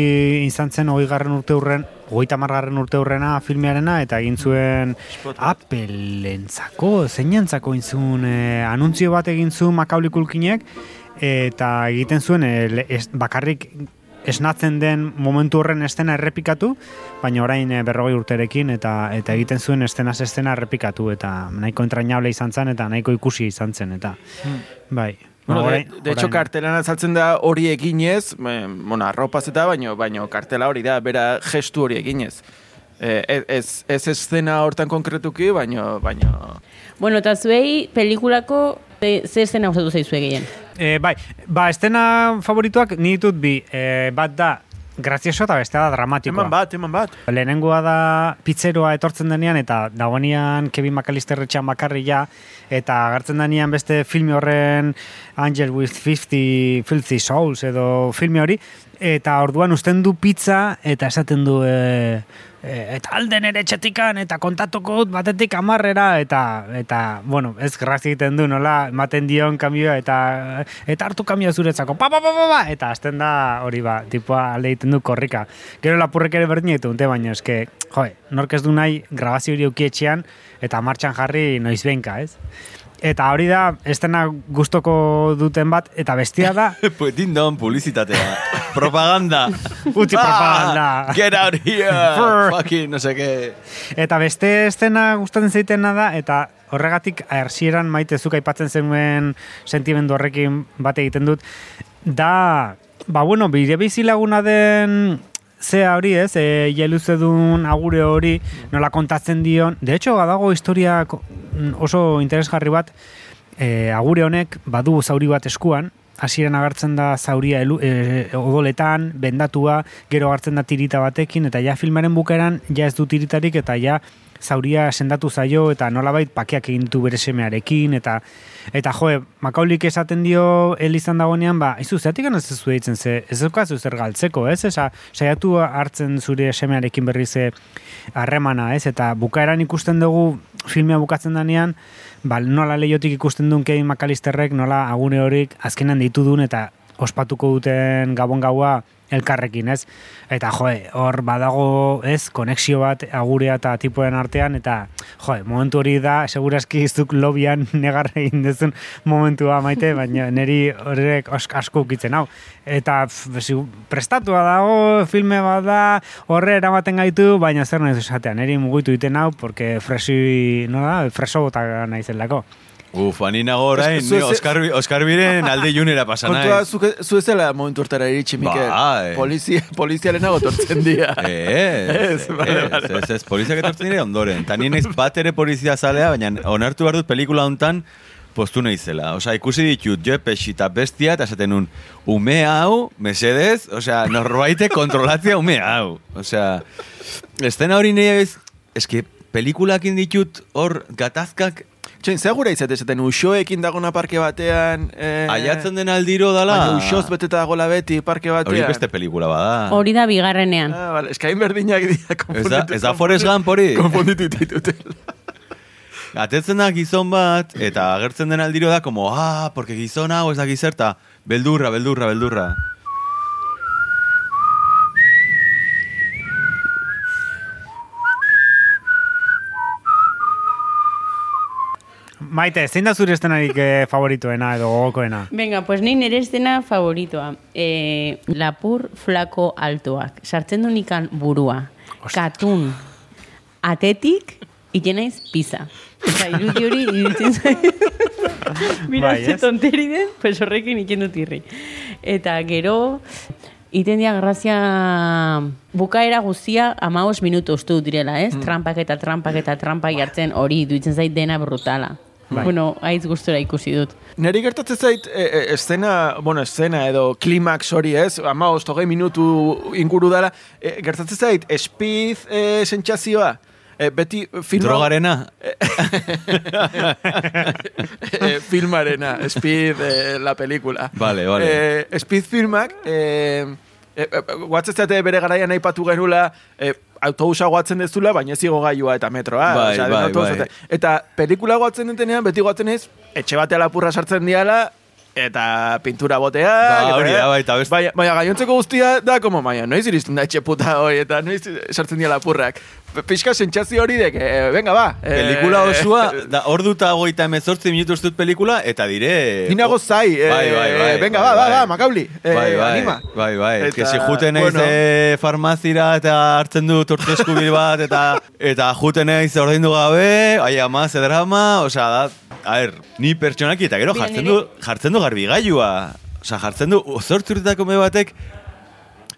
izan zen hogei garren urte hurren, hogeita margarren urte hurrena filmearena, eta egin zuen Apple-entzako, zeinantzako egin zuen, eh, anuntzio bat egin zuen Macaulay Culkinek, eta egiten zuen eh, le- es, bakarrik esnatzen den momentu horren estena errepikatu, baina orain eh, berrogei urterekin eta eta egiten zuen estenaz estena errepikatu eta nahiko entrañable izan zen eta nahiko ikusi izan zen eta bai. Bueno, de, Orain- de hecho, orain- kartelan azaltzen da hori eginez, bueno, arropaz eta baino, baino kartela hori da, bera gestu hori eginez. Eh, ez, ez eszena hortan konkretuki, baino, baino... Bueno, eta zuei pelikulako ze eszena gustatu zaizue gehien? E, bai, ba, estena favorituak ni ditut bi. E, bat da, grazioso eta bestea da dramatikoa. Eman bat, eman bat. Lehenengoa da pizzeroa etortzen denean eta dagoenean Kevin McAllister etxean bakarri ja eta agertzen denean beste filme horren Angel with 50 Filthy Souls edo filme hori eta orduan usten du pizza eta esaten du e, e, eta alden ere etxetikan eta kontatuko dut batetik amarrera eta eta bueno, ez grazia egiten du nola ematen dion kamioa eta eta hartu kamioa zuretzako pa, pa, pa, pa, pa, eta hasten da hori ba, tipoa alde egiten du korrika. Gero lapurrek ere berdin ditu dute, baina eske, joe, nork ez du nahi grabazio hori eukietxean eta martxan jarri noiz behinka, ez? Eta hori da, estena gustoko duten bat, eta bestia da, [laughs] Pues dindon, publizitatea. [laughs] propaganda. Utzi propaganda. Ah, get out here. Fucking, no sé qué. Eta beste estena gustatzen zaitena da, eta horregatik ersieran maite zuk aipatzen zenuen sentimendu horrekin bat egiten dut, da, ba bueno, bide bizi laguna den zea hori ez, e, jeluzedun agure hori nola kontatzen dion, de hecho, badago historia oso interesgarri bat, e, agure honek badu zauri bat eskuan, hasieran agertzen da zauria elu, e, odoletan, bendatua, gero agertzen da tirita batekin, eta ja filmaren bukaeran ja ez du tiritarik, eta ja zauria sendatu zaio, eta nolabait pakeak egin du bere semearekin, eta eta joe, makaulik esaten dio hel izan dagoenean, ba, izu, zeatik ez ez deitzen, ze, ez daukazu zer galtzeko, ez? Esa, saiatu hartzen zure semearekin berriz ze harremana, ez? Eta bukaeran ikusten dugu filmea bukatzen danean, ba, nola leiotik ikusten duen Kevin McAllisterrek, nola agune horik azkenan ditu duen eta ospatuko duten gabon gaua elkarrekin, ez? Eta joe, hor badago, ez, konexio bat agurea eta tipoen artean, eta joe, momentu hori da, segurazki zuk lobian [laughs] negar egin dezun momentua maite, baina niri horrek ask- asko ukitzen hau. Eta prestatua dago, filme bat da, horre eramaten gaitu, baina zer nahi esatean, niri mugitu iten hau, porque fresi, no da, freso bota naizelako. Uf, ani nago orain, Ez que zu- ni Oskar, Oskar Biren alde junera pasa Kontua, nahi. zu, zu ez dela momentu hortara iritsi, Mikel. Bai. Polizia, polizialenago tortzen dira. [laughs] [laughs] Ez, Ez, ez, ez, poliziak etortzen dire ondoren. Ta ni [laughs] naiz bat ere polizia zalea, baina onartu behar dut pelikula hontan postu naizela. Osea, ikusi ditut jo pexi eta bestia, eta esaten un, ume hau, mesedez, osea, norbaite kontrolatzea ume hau. Osea, estena hori nire ez, eske, pelikulakin ditut hor gatazkak Txen, ze gura izate esaten, uxoekin dagona parke batean... Eh, aiatzen den aldiro dala. Baina uxoz beteta dagoela beti parke batean. Hori beste pelikula bada. Hori da bigarrenean. Ah, vale, eskain berdinak dira. Ez da, ez da Forrest Gump hori? Konfunditu ditutela. [laughs] Atetzen da gizon bat, eta agertzen den aldiro da, como, ah, porque gizon hau ez da gizerta, beldurra, beldurra, beldurra. Maite, zein da zure estenarik eh, favoritoena edo gogokoena? Venga, pues ni nire estena favoritoa. E, lapur flako altoak. Sartzen du nikan burua. Katun. Atetik, iten naiz pizza. Eta irudi hori iruditzen zait. [laughs] Mira, Bai, ze tonteri den, pues horrekin iten dut irri. Eta gero, iten dia grazia bukaera guztia amabos minutu ustu direla, ez? Trampak eta trampak eta trampak jartzen hori duitzen zait dena brutala. Bai. Bueno, aiz gustora ikusi dut. Neri gertatzen zait, e, e, estena, bueno, estena edo klimaks hori ez, ama hogei minutu inguru dara, e, gertatzen zait, espiz e, sentsazioa, e, beti filma... Drogarena? eh, [laughs] filmarena, Speed, eh, la película. Vale, vale. Eh, Speed filmak, eh, eh, eh, guatzetzate bere garaian aipatu genula, eh, autobusa guatzen dezula, baina ez gailua eta metroa. Bai, bai, bai. eta- Eta pelikula guatzen detenean, beti guatzen ez, etxe batea lapurra sartzen diala, eta pintura botea. Ba, hori da, bai, eta best- Baina, baina gainontzeko guztia da, como, baina, noiz iristen da etxe puta hori, eta noiz sartzen dira lapurrak. Pixka sentsazio hori de, que, eh, venga, ba. eh, Pelikula osoa, [laughs] da, ordu eta goita emezortzi minutu dut pelikula, eta dire... Ni nago zai, eh, Bai, bai, bai, venga, bai, ba, ba, ba, Makauli, eh, bai, bai, anima. Bai, bai, Eta, eta, si juten naiz bueno. eh, farmazira eta hartzen du tortesku bat, eta eta juten naiz ordaindu gabe, ai ama, drama, osea, da, a ber, ni pertsonaki, eta gero jartzen du, jartzen du garbigailua, osea, jartzen du, zortzurtetako me batek,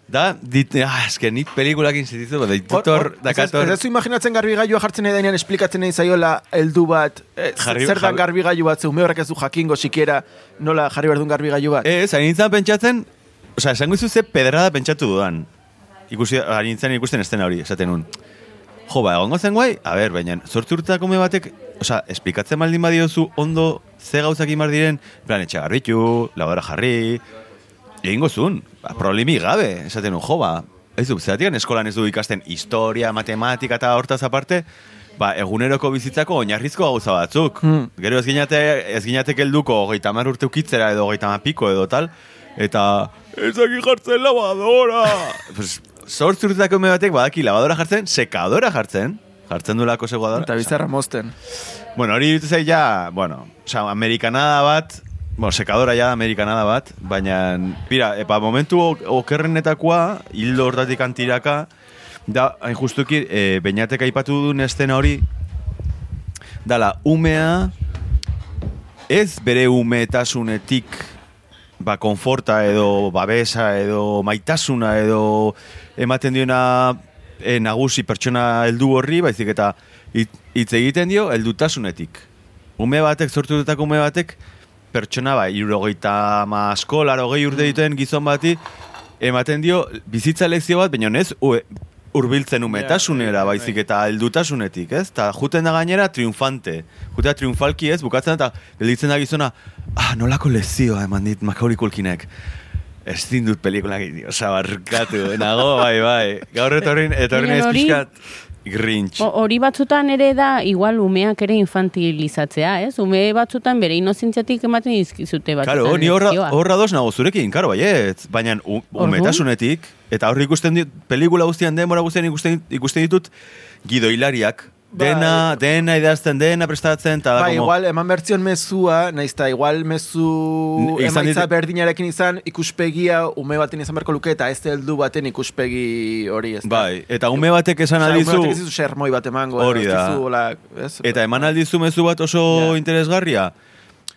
da, dit, ah, eske nik pelikulakin zitizu, da, ditutor, dakator, Ez ez imaginatzen garbigailua jartzen nahi denean esplikatzen nahi zaiola heldu bat, eh, Jarri- zer dan jarri- garbigailu bat, ze ume horrek ez du jakingo sikiera nola jarri behar duen garbigailu bat. Ez, hain nintzen pentsatzen, osea, esango izu ze pedrada pentsatu dudan. Ikusi, hain nintzen ikusten estena hori, esaten nun. Jo, ba, egongo zen guai, a ber, baina, sortu urtetako me batek, osea, esplikatzen maldin badiozu ondo ze gauzak imar diren, en plan, etxe garbitu, laudara jarri, egingo zuen, ba, problemi gabe, esaten nun, jo, ba, ez du, zeratik eskolan ez du ikasten historia, matematika eta hortaz aparte, ba, eguneroko bizitzako oinarrizko gauza batzuk. Hmm. Gero ez ginate, ez ginate kelduko hogeita mar urte ukitzera edo hogeita piko edo tal, eta ezaki jartzen lavadora. [laughs] pues, sortz urtetako me batek badaki lavadora jartzen, sekadora jartzen, jartzen duelako sekadora. Eta bizarra mozten. Bueno, hori irutu zait ja, bueno, osea, amerikanada bat, bueno, sekadora ja da amerikanada bat, baina, pira, epa, momentu ok- okerrenetakoa, hildo hortatik antiraka, da, hain justuki, e, beinatek aipatu duen estena hori, dala, umea, ez bere umetasunetik, ba, konforta edo babesa edo maitasuna edo ematen diona e, nagusi pertsona heldu horri, baizik eta hit- hitz egiten dio heldutasunetik. Ume batek, sortu dutako ume batek, pertsona ba, irurogeita ma asko, laro gehi urte dituen gizon bati, ematen dio bizitza lekzio bat, baina ez ue, urbiltzen umetasunera, bai, bai. baizik eta heldutasunetik, ez? Ta juten da gainera triunfante. Jutea triunfalki ez, bukatzen eta gelditzen da gizona, ah, nolako lezioa eman dit Macaulay Culkinek. Ez dut pelikulak egin, barkatu, nago, bai, bai. Gaur etorrin, etorrin ez pixkat, grinch. Hori batzutan ere da, igual umeak ere infantilizatzea, ez? Ume batzutan bere inozentziatik ematen dizkizute batzutan. Claro, ni horra, horra dos nago zurekin, karo, baiet. Baina umetasunetik, eta horri ikusten dit, pelikula guztian, denbora guztian ikusten, ikusten ditut, gidoilariak. Bai. Dena, dena idazten, dena prestatzen, eta da, Ba, como- igual, eman bertzion mezua, nahiz eta igual mezu Izan emaitza dit- berdinarekin izan, ikuspegia ume baten izan beharko luke, eta ez heldu baten ikuspegi hori ez. Bai, eta ume batek esan ume aldizu, batek ez dizu sermoi bat emango. Hori da. dizu, hola, ez? eta eman aldizu mezu bat oso Ja. interesgarria,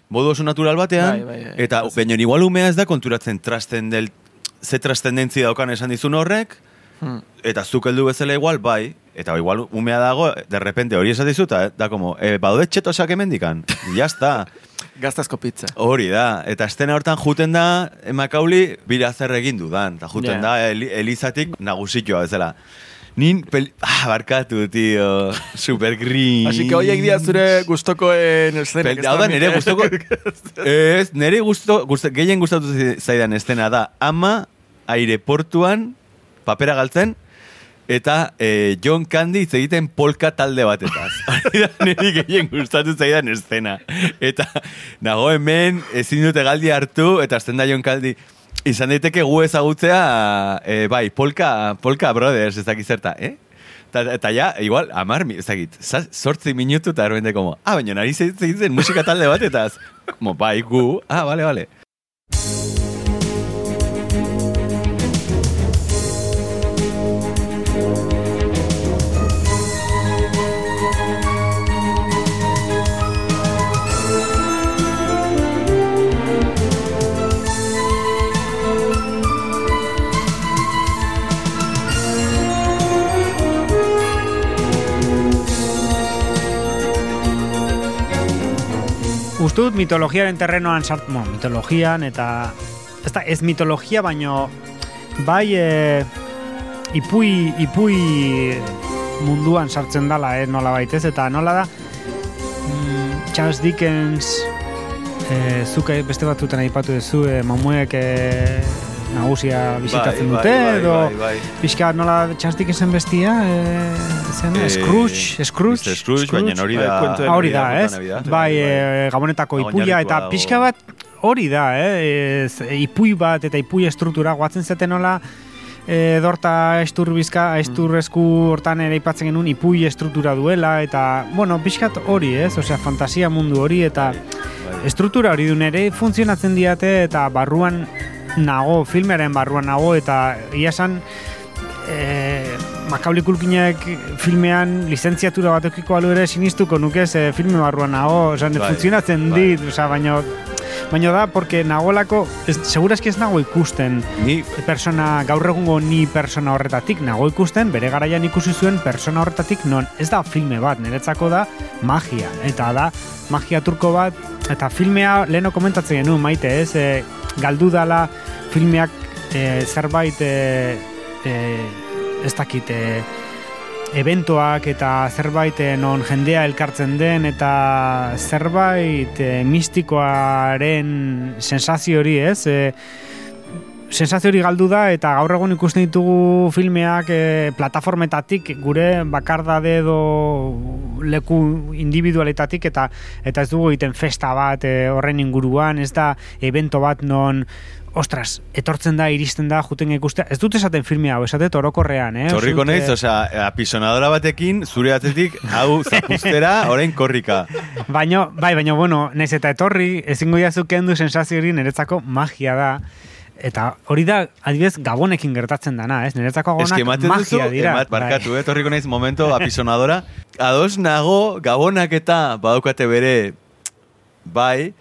modu oso natural batean, Bai, bai, bai. eta baina igual umea ez da konturatzen trastendel, ze trastendentzi daukan esan dizun horrek, Hmm. eta zuk heldu bezala igual, bai, eta igual umea dago, de repente hori esan dizuta, da como, e, baude txetosak emendikan, ya está. [laughs] Gaztazko pizza. Hori da, eta estena hortan juten da Makauli bira zer egin dudan, eta juten Ja. da Eli, Elizatik nagusitioa bezala. Nin, peli... Ah, barkatu, tío. [laughs] Super green. Así que hoiek dira zure gustokoen eszenak. Pel, hau da, nire gustoko... [laughs] ez, nire gusto, gusto, gehien gustatu zaidan estena da, ama aireportuan papera galtzen, eta eh, John Candy hitz egiten polka talde batetaz. [laughs] Niri gehien gustatu zaidan estena. Eta nago hemen ezin dute galdi hartu, eta azten da John Candy, izan daiteke gu ezagutzea, eh, bai, polka, polka brothers, ez dakit zerta, eh? Ta, eta ja, igual, amar, ez dakit, sortzi minutu eta erbente como, ah, baina nari zeitzen musika talde batetaz. Como, bai, gu, ah, vale, vale. Dut mitologiaren terrenoan sart, bueno, mitologian eta ez da, ez mitologia baino bai e, ipui, ipui munduan sartzen dala, eh, nola baitez, eta nola da mm, Charles Dickens e, zuk beste batzutan aipatu duzu e, mamuek e, nagusia bizitatzen Bai, dute, bai, bai, edo bai, bai. pixka nola Charles Dickensen bestia, e, zen, Eh, Scrooge, Scrooge, Mr. Scrooge, baina hori da... Bai, Ah, hori da, ez? Navidad. Bai, e, gabonetako ipuia eta pixka bat hori da, eh? Ez, ipui bat eta ipui estruktura guatzen zeten nola e, dorta estur bizka, estur esku hortan ere ipatzen genuen ipui estruktura duela eta, bueno, pixkat hori, ez? Osea, fantasia mundu hori eta Bai. estruktura hori duen ere funtzionatzen diate eta barruan nago, filmearen barruan nago eta ia esan e, Makauli kulkinak filmean lizentziatura bat eukiko alu ere sinistuko nukez e, filme barruan nago, osan, Bai, funtzionatzen bai. dit, osea, baino baino da, porque nagolako, ez, segurazki ez nago ikusten Ni, persona, gaur egungo ni persona horretatik nago ikusten, bere garaian ikusi zuen persona horretatik non, ez da filme bat, niretzako da magia, eta da magia turko bat, eta filmea leheno komentatzen genuen maite, ez, e, galdu dala filmeak e, zerbait e, e, ez dakit e, eventoak eta zerbait eh, non jendea elkartzen den eta zerbait e, mistikoaren sensazio hori, ez? E, sensazio hori galdu da eta gaur egun ikusten ditugu filmeak e, plataformetatik gure bakardade edo leku individualetatik eta eta ez dugu egiten festa bat e, horren inguruan, ez da evento bat non ostras, etortzen da, iristen da, juten ikustea. Ez dut esaten filme hau, esatet orokorrean, eh? txorriko Uste dut, naiz, osea, apisonadora batekin, zure atzetik, hau zapustera, [laughs] orain korrika. Baino, bai, baina, bueno, naiz eta etorri, ezingo jazu kendu sensazio hori niretzako magia da. Eta hori da, adibidez, gabonekin gertatzen dana, ez? Niretzako Ez gabonak ematen duzu, magia dira. emat, Bai. barkatu, eh, torriko naiz momento apisonadora. Ados nago, gabonak eta badaukate bere, bai,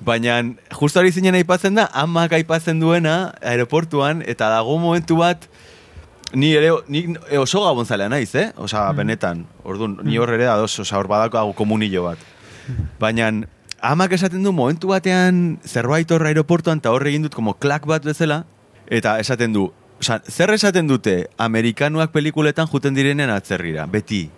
baina justo hori zinen aipatzen da, amak aipatzen duena aeroportuan, eta dago momentu bat, ni ere, ni oso gabonzalea naiz, eh? Osa, benetan, orduan, ni hor ere ados, osa, hor badako hau komunillo bat. Baina, amak esaten du momentu batean zerbait hor aeroportuan eta hor egin dut como klak bat bezala eta esaten du, oza, zer esaten dute amerikanuak pelikuletan juten direnean atzerrira, beti.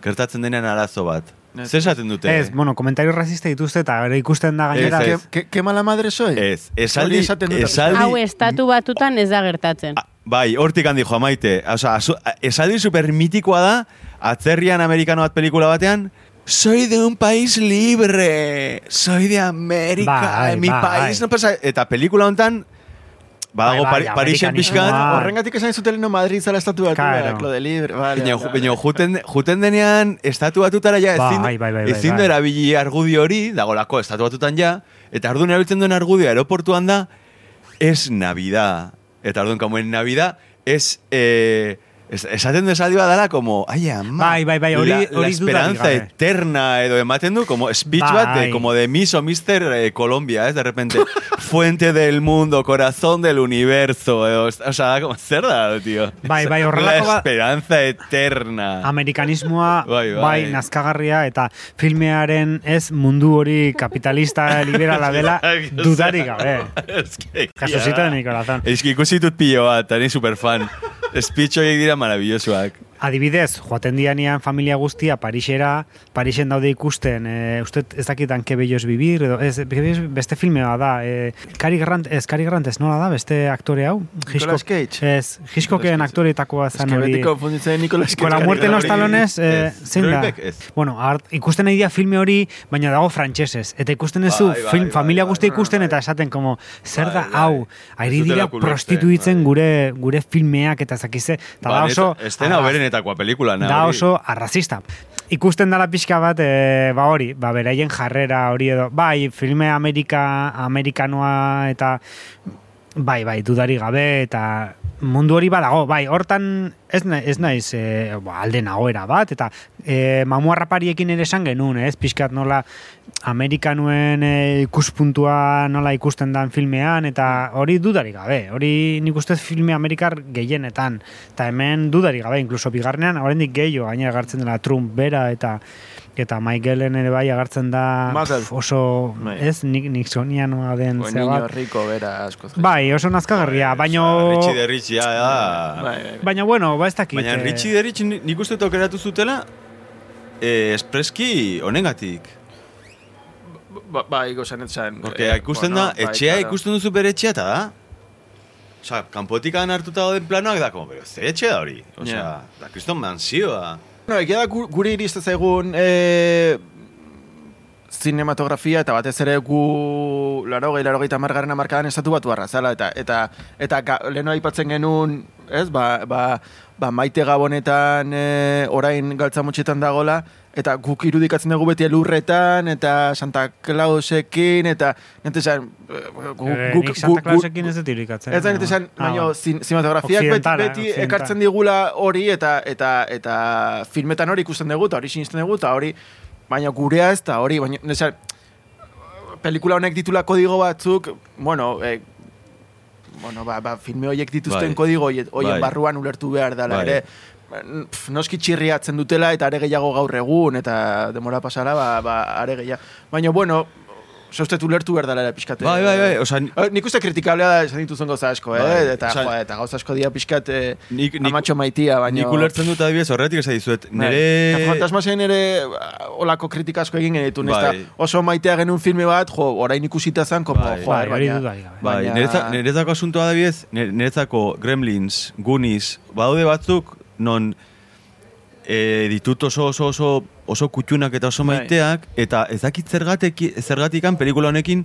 Gertatzen denean arazo bat. Ez. Zer esaten dute? Ez, bueno, komentario rasista dituzte eta ere ikusten da gainera. Ez, ¿Qué, qué, qué mala madre soy? Ez, esaldi, esaten dut. esaldi, Hau estatu batutan ez da gertatzen. Ah, Bai, hortik handi joa maite. Osa, azu- esaldi super mitikoa da, atzerrian amerikano bat pelikula batean, Soy de un país libre, soy de América, Bai, mi bai. país no pasa... Eta pelikula hontan, badago Bai, bai, Pari- Parisen Ah. Horrengatik esan zuten no Madrid zala estatu bat, Claro. lo de libre. Vale, Baina, vale, vale. juten, juten denean, estatu batutara ja ezin, Bai, bai, bai, bai, ezin bai. du erabili argudio hori, dagolako estatu batutan ja, eta orduan erabiltzen duen argudio aeroportuan da, es Navidad. Eta orduan, como en Navidad, es... Eh, es, esaten du esaldi bat dala, como, ai, ama, Bai, bai, bai, hori- la, la hori esperanza gabe. eterna, edo ematen du, como speech bat, de, Bai. como de Miss o Mister eh, Colombia, es de repente, [laughs] fuente del mundo, corazón del universo, edo, o sea, como, zer da, tío? Bai, bai, [laughs] La horrelako ba- esperanza eterna. Amerikanismoa Bai, bai, bai. nazkagarria eta filmearen ez mundu hori kapitalista [laughs] liberala dela dudarik gabe. Es que, Jesucito de mi corazón. Es que ikusi dut pilo bat, eta ni superfan. Speech horiek dira maravillosoak. Adibidez, joaten dianean familia guztia Parisera, Parisen daude ikusten, e, uste ez dakitan ke bello es vivir, edo, ez, beste filmea da, e, Cary Grant, ez, Cary Grant ez nola da, beste aktore hau? Nicolas Cage. Ez, Hitchcocken Es zen hori. beti konfunditzen Nicolas Cage. Con la muerte en los talones, ez. zein da? Ez. Bueno, art, ikusten nahi filme hori, baina dago frantsesez. Eta ikusten duzu, Bai, bai, film, bai, familia bai, guztia bai, ikusten bai. eta esaten como, zer Bai, da bai. hau, ari Ez dira prostituitzen bai. gure, gure filmeak eta zakize. Eta da oso... Estena arraz- berenetakoa pelikula, da oso arrazista. Ikusten dala pixka bat, e, ba hori, ba beraien jarrera hori edo, bai, filme Amerika, Amerikanoa eta bai, bai, dudari gabe eta mundu hori badago, bai, hortan ez, ez naiz e, ba, alde nagoera bat, eta e, mamuarrapariekin ere esan genuen, ez, pixkat nola Amerikanuen e, ikuspuntua nola ikusten dan filmean, eta hori dudari gabe, hori nik ustez filme Amerikar gehienetan, eta hemen dudari gabe, inkluso bigarnean, oraindik gehiago gaina gartzen dela Trump bera, eta eta Michaelen ere bai agartzen da Michael. pf, oso, Bai. ez, nik, Nixonianoa den O, zea bat. rico bera asko. Bai, oso nazkagarria, baino... Richie de Richie, ja, ja. Bai, bai. Baina, bueno, ba ez dakit. Baina eh, Richie de Richie ni- nik uste dut aukeratu zutela eh, espreski honengatik. Ba, bai, gozan etzan. Porque ikusten da, etxea ikusten duzu bere etxea eta da. Osa, kanpotikan hartuta dauden planoak da, como, pero ze etxe da hori? Osea, Ja. da kriston mansioa. Bueno, egia da gu- guri iriste zaigun e, cinematografia eta batez ere gu laro gehi, laro gehi tamargarren amarkadan estatu batu zala eta eta eta ga, leheno aipatzen genuen, ez, ba, ba, ba maite gabonetan e, orain galtza motxetan dagola eta guk irudikatzen dugu beti elurretan eta Santa Clausekin eta nente zan, gu, eh, guk, nik Santa Clausekin ez dut irikatzen. Ez da esan, Ah, baina bai. zin, zinematografiak beti, beti ekartzen digula hori eta eta eta filmetan hori ikusten dugu eta hori sinisten dugu eta hori baina gurea ez da hori, baina nesa, pelikula honek ditula kodigo batzuk, bueno, eh, bueno, ba, ba, filme horiek dituzten Bai. kodigo hoien Bai. barruan ulertu behar dela Bai. ere. Pff, noski txirriatzen dutela eta are gehiago gaur egun eta demora pasara ba, ba are gehiago. Baina bueno, Zauztet ulertu behar ere pixkat. Bai, bai, bai, osa, Nik uste kritikablea da esan dituzun gauza asko, eh? Bai, eta, osa- joa, eta gauza asko dia pixkat eh, nik, nik, amatxo maitia, baina... nik ulertzen dut adibidez horretik esan dizuet. Bai. Nere... Eta fantasmasen ere ah, olako kritika asko egin genitun, ez Bai. oso maitea genuen filme bat, jo, orain ikusita zen, como, Bai. joa, Bai, baina... dudarik gabe. Bai, Baina- niretzako asuntoa adibidez, nire- niretzako Gremlins, Goonies, badaude batzuk, non e, ditut oso oso oso oso kutxunak eta oso Bai. maiteak, eta ez dakit zergatek, zergatikan pelikula honekin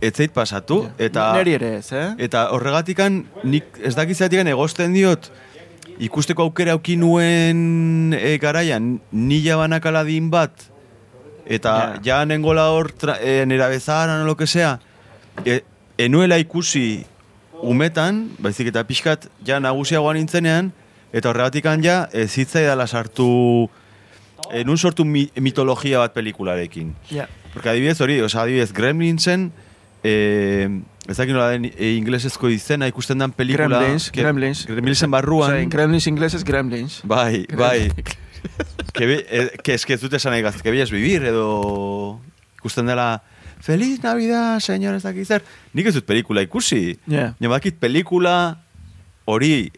ez zait pasatu, eta... Neri ere ez, eh? Eta horregatikan, nik ez dakizatikan egosten diot, ikusteko aukera auki nuen e, garaian, nila banakaladin bat, eta ja, nengola hor, tra- e, nera bezaran, o lo que sea, e, enuela ikusi umetan, baizik eta pixkat, ja nagusiagoan nintzenean, eta horregatikan ja, ez hitzaidala sartu, en un sortu mi, mitologia bat pelikularekin. Ja. Porque adibidez hori, oza, adibidez, Gremlinsen, eh, ez dakit nola den e, inglesezko izena ikusten den pelikula... Gremlins, que- Gremlins. Gremlinsen barruan... Osea, Gremlins ingleses, Gremlins. Bai, bai. que, eh, es que ez dut esan nahi gazte, que bellas vivir, edo ikusten dela... Feliz Navidad, señor, ez dakit zer. Nik ez dut pelikula ikusi. Ja, badakit pelikula hori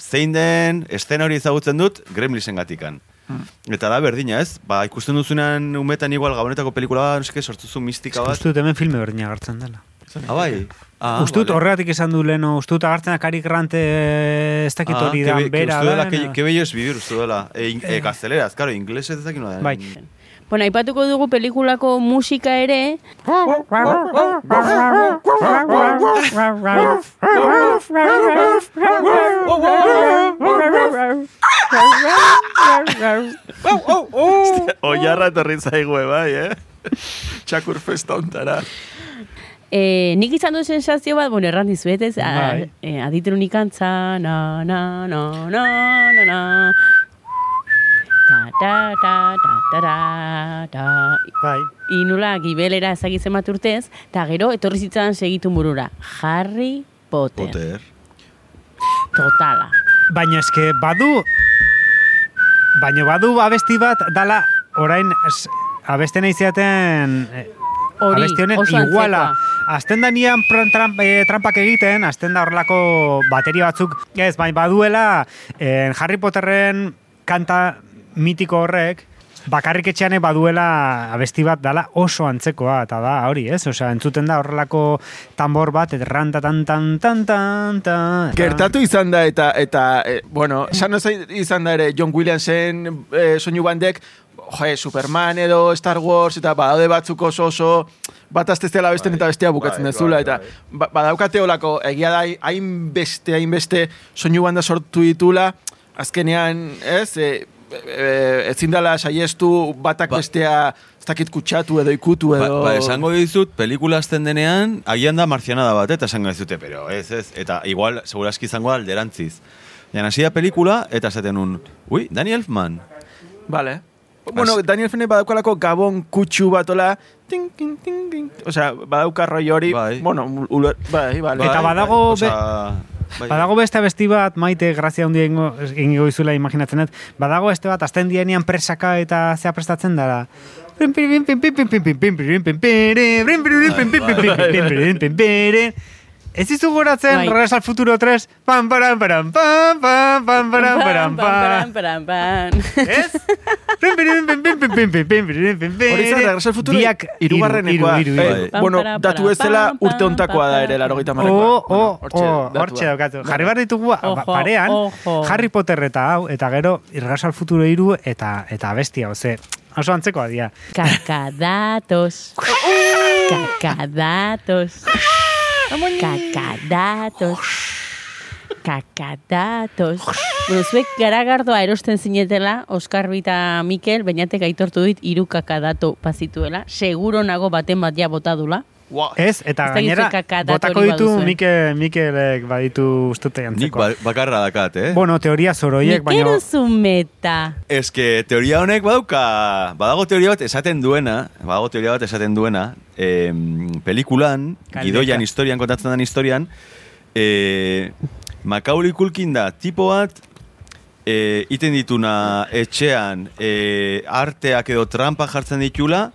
zein den, estena hori ezagutzen dut, Gremlinsen gatikan. Hmm. Eta da berdina, ez? Ba, ikusten duzunean umetan igual gabonetako pelikula bat, no seke, sortuzu mistika bat. Uste dut hemen filme berdina agertzen dela. Ah, bai. Ah, Uste dut vale. horregatik esan du leno, uste dut agertzen da Cary Grant eh, ez dakit Ah, hori que da, be- que bera uste dela, que, que bello es vivir, uste dela. E, in- e, gazteleraz, claro, inglesez ez dakit den. Bai. Bueno, aipatuko dugu pelikulako musika ere, [laughs] Oiarra etorri zaigue, bai, eh? Txakur festa ontara. E, nik izan du sensazio bat, bueno, erran dizuet ez, a, Bai. e, aditru nikantza, na, na, na, na, na, na, ta, ta, ta, ta, ta, ta, Bai. inula gibelera ezagitzen bat urtez, eta gero etorri zitzan segitu burura. Harry Potter. Potter. Totala. Baina eske badu baina badu abesti bat dala orain es, abesten aiziaten eh, Hori, abesti honen iguala azten da nian pran, tramp, eh, trampak egiten, azten da horrelako bateria batzuk, ez, bai, baduela eh, Harry Potterren kanta mitiko horrek, bakarrik etxean baduela abesti bat dala oso antzekoa, eta da hori, ez? Osea, entzuten da horrelako tambor bat, eta ranta tan tan tan tan tan. Gertatu izan da eta, eta eh, bueno, esan izan da ere John Williamsen eh, soinu bandek, joe, Superman edo Star Wars eta badaude batzuk oso oso bat azteztela besten eta bestea bukatzen bai, dezula bai, eta bai. ba- badaukate olako egia da hainbeste hainbeste soinu banda sortu ditula azkenean ez e, e, ezin dela saiestu batak Ba- bestea ez dakit kutsatu edo ikutu Ba, edo ba, esango dizut, pelikula azten denean, agian da marzianada bat, eta esango dizute, pero ez, ez, eta igual, seguraski izango da alderantziz. Jan, hasi da pelikula, eta esaten un, ui, Danny Elfman. Vale. Bueno, As- Daniel Fene badaukalako gabon kutsu batola, ting, ting, ting, ting. Osea, badauka roi hori, Bai. bueno, uler, bai, vale. Eta badago osea, bai. Badago beste abesti bat, maite, grazia hundi egingo izula imaginatzen dut, badago beste bat, azten dienean presaka eta zea prestatzen dara. Ez izu goratzen, Bai. Regreso al Futuro 3, pam, param, param, pam, pam, pam, param, param, pam. param, pam. Ez? Hori zen, Regreso al Futuro Biak irugarrenekoa. hiru, hiru, Eh, hiru. hiru. bueno, Pam, datu para, ez zela pam, urte pam, ontakoa da pam, ere, pam. larogeita Oh, marrekoa. oh, oh, datua. hortxe daukatu. Jarri behar ditugu ba- parean. Harry Potter eta hau, eta gero Irregazo al Futuro iru eta eta bestia, oze, oso antzekoa dia. Cacadatos. Cacadatos. [laughs] Cacadatos. Kakadatos. Bueno, zuek garagardoa erosten zinetela, Oskar Bita Mikel, bainatek aitortu dit, hiru kakadato pasituela. Seguro nago baten bat ja botadula. Wow. Ez, eta Ez gainera, botako ditu. Mikel, Mikelek baditu ustute Nik antzeko. ba- bakarra dakat, eh? Bueno, teoria zoroiek, baina... Mikero zumeta. Ez que teoria honek badauka, badago teoria bat esaten duena, badago teoria bat esaten duena, em, pelikulan, Kaldeka. gidoian historian, kontatzen den historian, e, Macaulay Culkin da tipo bat, e, iten dituna etxean e, arteak edo trampa jartzen ditula,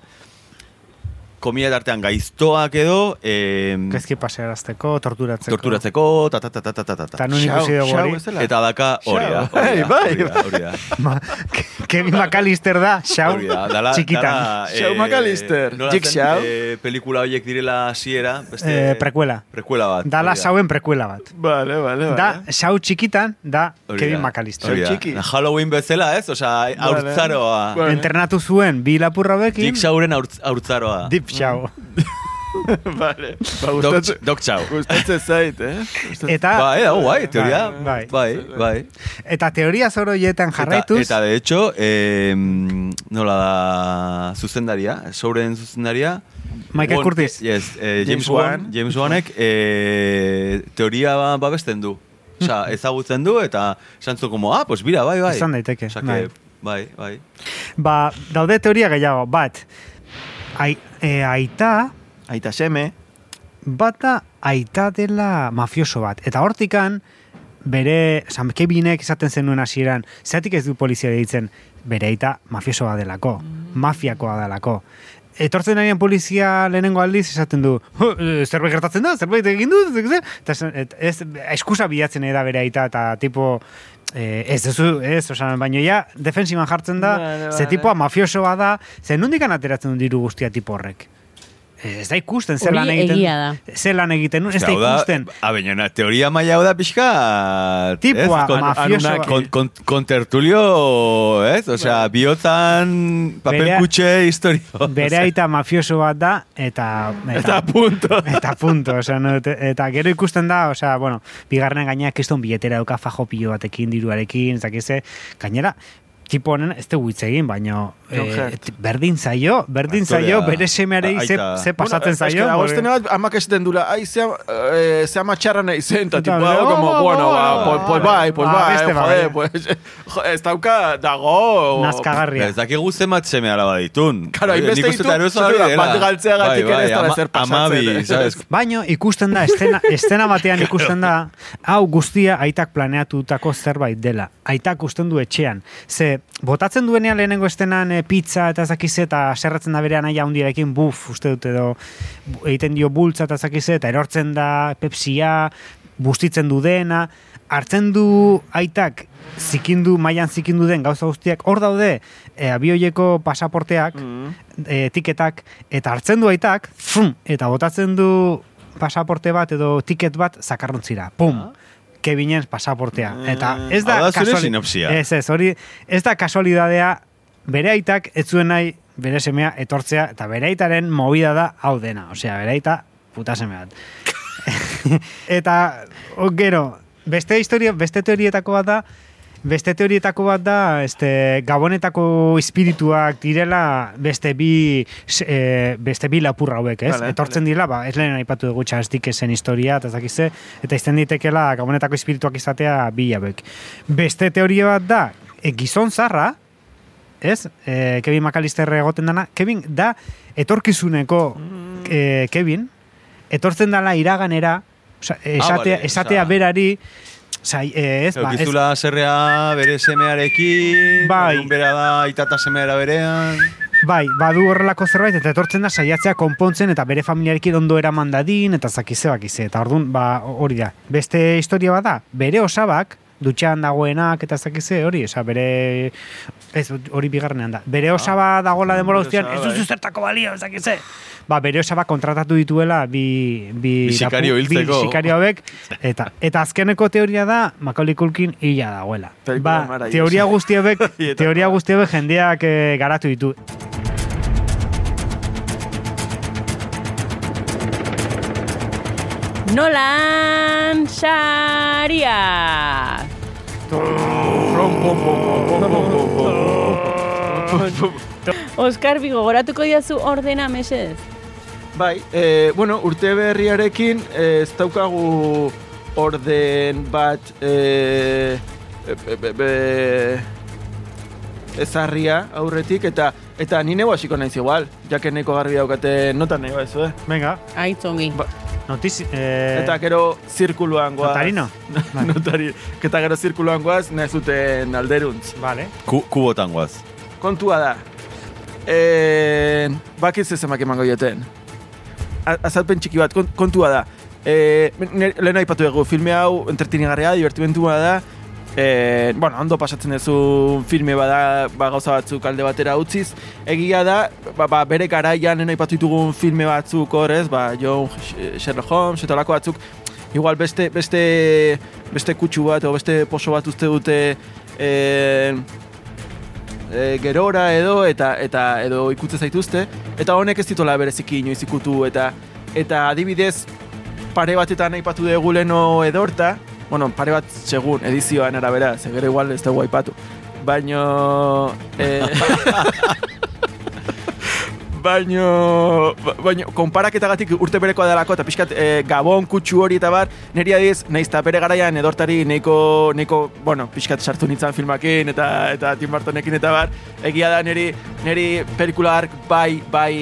komia artean gaiztoak edo, e, Gaizki pasearazteko, torturatzeko. torturatzeko, ta ta ta ta ta ta ta. Eta nun ikusi dugu hori. Eta daka hori da, hori da, Bai, hori da, da. Ma, Kevin McAllister da, xau, da, dala, txikitan. Dala, Shaw McAllister, zen, Shaw. eh, pelikula horiek direla hasiera, beste... Eh, prequela. Prequela bat. Dala da. xauen prekuela bat. Vale, vale, Da, vale. xau txikitan, da Kevin da, McAllister. da. txiki. Halloween bezala, ez? Osea, haurtzaroa. Vale. Entrenatu zuen bi lapurra bekin, Dick Shauren haurtz- haurtzaroa. dip xau. [laughs] vale. Ba, Doc, gustatzen, Doc Chow. gustatzen zait, eh? Gustatzen- Eta, Bai, dago, bai, teoria. Bai, bai. bai. eta teoria zoroietan jarraituz, Eta, eta de hecho, eh, nola da zuzendaria, Shauren zuzendaria. Michael Bon- Curtis. Yes, eh, James James, Wan. Wan. James Wanek eh, teoria ba- babesten du. Osa, [laughs] ezagutzen du eta esan zu como, ah, pues mira, bai, bai. Izan daiteke, Osa, bai. que, bai, bai. ba, daude teoria gehiago, bat, ai, e, aita, Aita seme. bata aita dela mafioso bat. Eta hortikan, bere, Sam Kevinek esaten zenuen hasieran, zeatik ez du polizia deitzen, bere aita mafiosoa delako, mafiakoa delako. Etortzen arian polizia lehenengo aldiz esaten du, "Jo, eh, zerbait gertatzen da, zerbait egin du, eta ez, eskusa bilatzen da bere aita, eta tipo, eh, ez duzu, ez, osan, baina ja, defensiban jartzen da, Vale, ze vale. tipoa mafiosoa da, ze nondikan ateratzen du diru guztia tipo horrek. Ez da ikusten, zer lan egiten. egia da. Zer lan egiten, ez da Hau da, ikusten. A, baina, teoria maila hau da pixka... Tipua, ez? Kon- mafioso- anunak- Kon, kon, kontertulio, ez? Osea, bihotzan papel Berea- kutxe historio. [laughs] Bere aita mafioso bat da, eta... Eta punto. Eta punto, [laughs] osea, no, te- eta gero ikusten da, osea, bueno, bigarren gaina kiston biletera dauka fajo pilo batekin, diruarekin, ez dakize, gainera, tipo honen ez dugu hitz egin, baino John eh, Hurt. berdin zaio, berdin Aktorea, zaio, bere semearei ze, ze pasatzen Bueno, zaio. eske dago porque- estena bat, amak esaten dula, ai, ze, eh, ze ama txarra nahi zen, eta tipo, dago, oh, como, oh, bueno, ba, oh, pues, pues oh, bai, pues ba, bai, beste bai. joder, pues, ez dauka, dago, Nazkagarria. Ez dakigu zenbat seme alaba ditun. Claro, hainbeste Nik uste ditu, bat galtzeagatik Bai, ere ez bai, ama- zer pasatzen, eh. [laughs] Baino ikusten da, estena, estena batean ikusten da, hau guztia aitak planeatutako zerbait dela. Aitak usten du etxean. Ze, botatzen duenean lehenengo estenan e, pizza eta zakize eta serratzen da berean aia hundiarekin, buf, uste dut edo, egiten dio bultza eta zakize, eta erortzen da pepsia, bustitzen du dena, hartzen du aitak zikindu, mailan zikindu den gauza guztiak, hor daude, e, abioieko pasaporteak, e, tiketak, eta hartzen du aitak, fum, eta botatzen du pasaporte bat edo tiket bat zakarrontzira. Pum! Kevinen pasaportea. Eta ez da, Hau da sinopsia. Ez, ez, hori, ez da kasualidadea, bere aitak ez zuen nahi bere semea etortzea, eta bere aitaren movida da hau dena. Osea, bere aita puta seme bat. [laughs] eta, gero, beste historia, beste teorietako bat da, Beste teorietako bat da, este, gabonetako espirituak direla beste bi, eh, beste bi lapurra hauek, ez? Vale, Etortzen dira, ba, ez lehen aipatu dugu txastik esen historia, eta ez dakize, eta izten ditekela gabonetako espirituak izatea bi hauek. Beste teoria bat da, e, gizon zarra, ez? E, Kevin McAllister egoten dana, Kevin da etorkizuneko e, Kevin, etortzen dala iraganera, Osa, esatea, bale, esatea osea- berari, Osa, eh, ez, ba, ez, Eukizula zerrea bere semearekin, Bai. bera da itata semeara berean. bai, badu horrelako zerbait, eta etortzen da saiatzea konpontzen, eta bere familiarekin ondo eraman dadin, eta zakize bakize, eta orduan, ba, hori da. Beste historia bada, bere osabak, dutxean dagoenak, eta zakize, hori, osa, bere, ez, hori bigarrenean da. Bere osaba dagoela denbora guztian, ez duzu eh. zertako balio, zakize. Ba, bere osaba kontratatu dituela bi, bi, Bi sikario hiltzeko. bi sikario hauek, eta, eta azkeneko teoria da, Macaulay Culkin hila dagoela. Ba, teoria guzti hauek, [laughs] Eta- teoria guzti hauek jendeak eh, garatu ditu. Nolan Saria! Oskar, bi gogoratuko diazu ordena, mesez? Bai, e, bueno, urte berriarekin e, ez daukagu orden bat e, be, be, be, ezarria aurretik eta eta ni nego hasiko naiz igual, jake neko garbi daukate notan nahi ez, eh? Venga, Aitzongi. Ba, notizi... Eh, eta gero zirkuluan goaz. Notarino? Bai. [laughs] Notari. Eta gero zirkuluan goaz, nahi zuten alderuntz. Vale. Ku, kubotan guaz. Kontua da. E, bakiz ez emak emango dioten. A- Azalpen txiki bat, kont- kontua da. E, lehen aipatu dugu, filme hau entretenigarria, divertimentua da. E, bueno, ondo pasatzen duzu filme bada ba, gauza batzuk alde batera utziz. Egia da, ba, ba, bere garaian aipatu ditugun filme batzuk hor ez, ba, John Sherlock Holmes eta olako batzuk, igual beste, beste, beste kutsu bat, o beste poso bat uste dute e, e, gerora edo eta eta edo ikutze zaituzte. Eta honek ez ditola bereziki inoiz ikutu eta eta adibidez pare batetan aipatu dugu leno edorta bueno, pare bat segun edizioan arabera, ze gero igual ez dugu aipatu. Baino eh, [laughs] baino ba- baino konparaketagatik urte berekoa delako eta pixkat e, gabon kutsu hori eta bar niri adiz naiz eta bere garaian edortari neiko, neiko bueno, pixkat sartu nintzen filmakin eta eta Tim Burtonekin eta bar egia da niri niri pelikula ark bai bai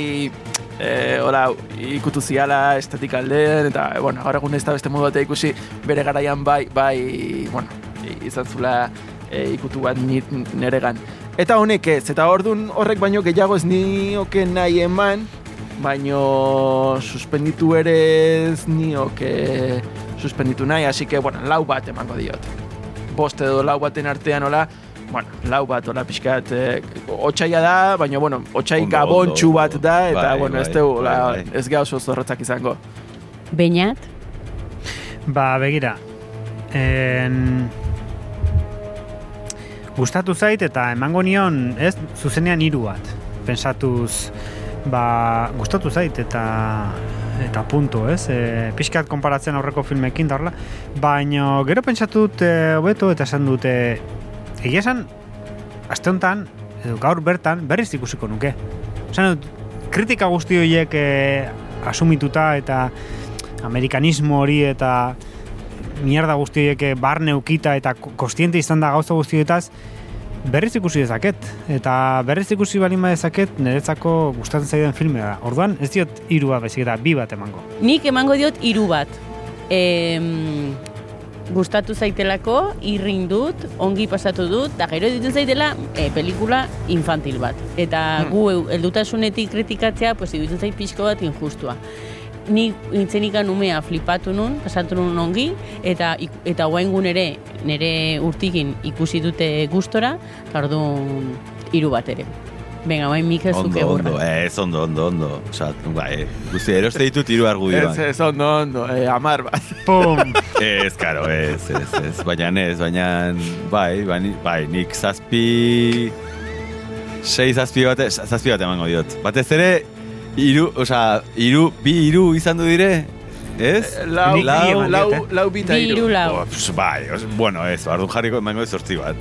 e, ora, ikutu ziala estetik aldean, eta, bueno, gaur egun ez da beste modu batea ikusi, bere garaian bai, bai, bueno, izan zula e, ikutu bat ni, neregan. Eta honek ez, eta ordun horrek baino gehiago ez nioke nahi eman, baino suspenditu ere ez nioke suspenditu nahi, así que, bueno, lau bat emango diot. Bost edo lau baten artean, hola, bueno, lau bat, hola, pixkat, eh, otxaila da, baina, bueno, otxai gabontxu bat da, eta, bai, bueno, ez bai, dugu, bai, bai. ez geha oso zorrotzak izango. Beñat? Ba, begira. En... Gustatu zait eta emango nion, ez, zuzenean hiru bat. Pensatuz, ba, gustatu zait eta eta punto, ez? E, pixkat konparatzen aurreko filmekin da horrela. Baina gero pentsatut e, hobeto eta esan dute egia esan, aste honetan, edo gaur bertan, berriz ikusiko nuke. Esan dut, kritika guzti horiek e, asumituta eta amerikanismo hori eta mierda guzti horiek eh, barne ukita eta ko- kostiente izan da gauza guzti horietaz, berriz ikusi dezaket. Eta berriz ikusi balin dezaket, niretzako gustatzen zaidan filmea da. Orduan, ez diot hiru bat, baizik eta bi bat emango. Nik emango diot hiru bat. Em, gustatu zaitelako, irrin dut, ongi pasatu dut, eta gero ditu zaitela e, pelikula infantil bat. Eta gu eu- heldutasunetik kritikatzea, pues, iruditzen zait pixko bat injustua. Ni nintzenika numea flipatu nun, pasatu nun ongi, eta eta guaingun ere, nire urtikin ikusi dute gustora, eta orduan hiru bat ere. Venga, bain Mikel zuke Ondo, ondo, burra. ez, ondo, ondo, ondo. Osa, bai, guzti, eroste ditut hiru argudioan. Ez, ez, ondo, ondo, eh, amar bat. [laughs] Pum! Ez, karo, ez, ez, ez, baina ez, baina, bai, bai, bai, nik zazpi, sei zazpi bat, zazpi bat emango diot. Batez ere, iru, oza, iru, bi iru izan du dire, ez? Lau, Nik bi lau, lau, eh? lau bita Bi hiru iru. lau. Oh, pss, bai, os, bueno, ez, ordu jarriko emango diot zortzi bat.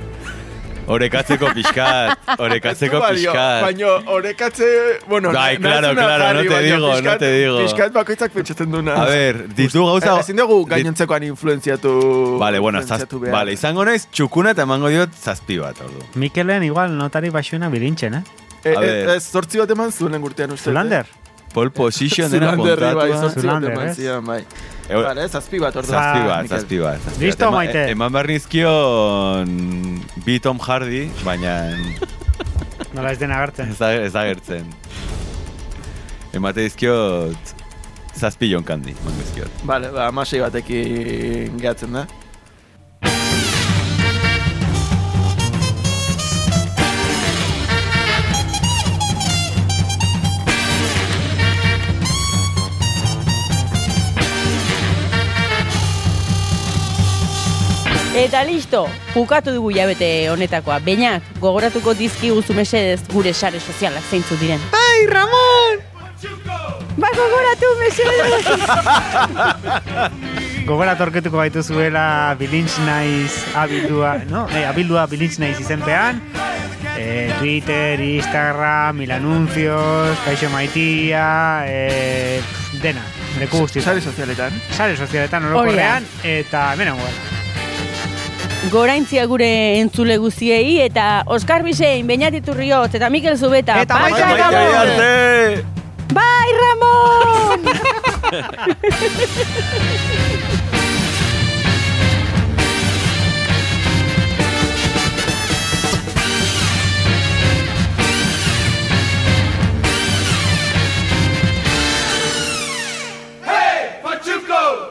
Orekatzeko [laughs] pixkat, orekatzeko Ez pixkat. Baina orekatze, bueno, Bai, na- claro, claro, no te digo, no te digo. Pixkat bakoitzak pentsatzen duna. A ber, ditu gauza... Ezin dugu gainontzekoan influenziatu... Vale, bueno, zaz, influenziatu behar. vale, izango naiz txukuna eta emango diot zazpi bat, ordu. Mikelen igual notari baxuena bilintzen, eh? Eh, eh, ber. Ez, zortzi bat eman zuen urtean uste. Zulander? Pole position dena Zulanderri bai, zortzi bat eman zian, bai. E, Vale, zazpi bat ordu. Zazpi bat, zazpi bat. Listo, Ema- Maite. e- Eman behar nizkion bi Tom Hardy, baina [laughs] Nola ez den agertzen. ez da, ez da gertzen. Emate dizkiot zazpi John Candy, eman dizkiot. Vale, ba, amasei batekin gehatzen da. Eta listo, bukatu dugu jabete honetakoa. Beinak, gogoratuko dizki guzu mesedez gure sare sozialak zeintzu diren. Ai, Ramon! Ba, gogoratu mesedez! Gogora torketuko baitu zuela bilintz naiz abildua, no? Eh, abildua bilintz naiz izenpean. Eh, Twitter, Instagram, mil anuncios, kaixo maitia, eh, dena, leku guztietan. Sare sozialetan. Sare sozialetan orokorrean, eta hemen gara. Goraintzia gure entzule guziei eta Oskar Bisein, Beñat Iturriot eta Mikel Zubeta. Eta baita Ramon! Bai, Ramon! [laughs] Hey, Pachuco!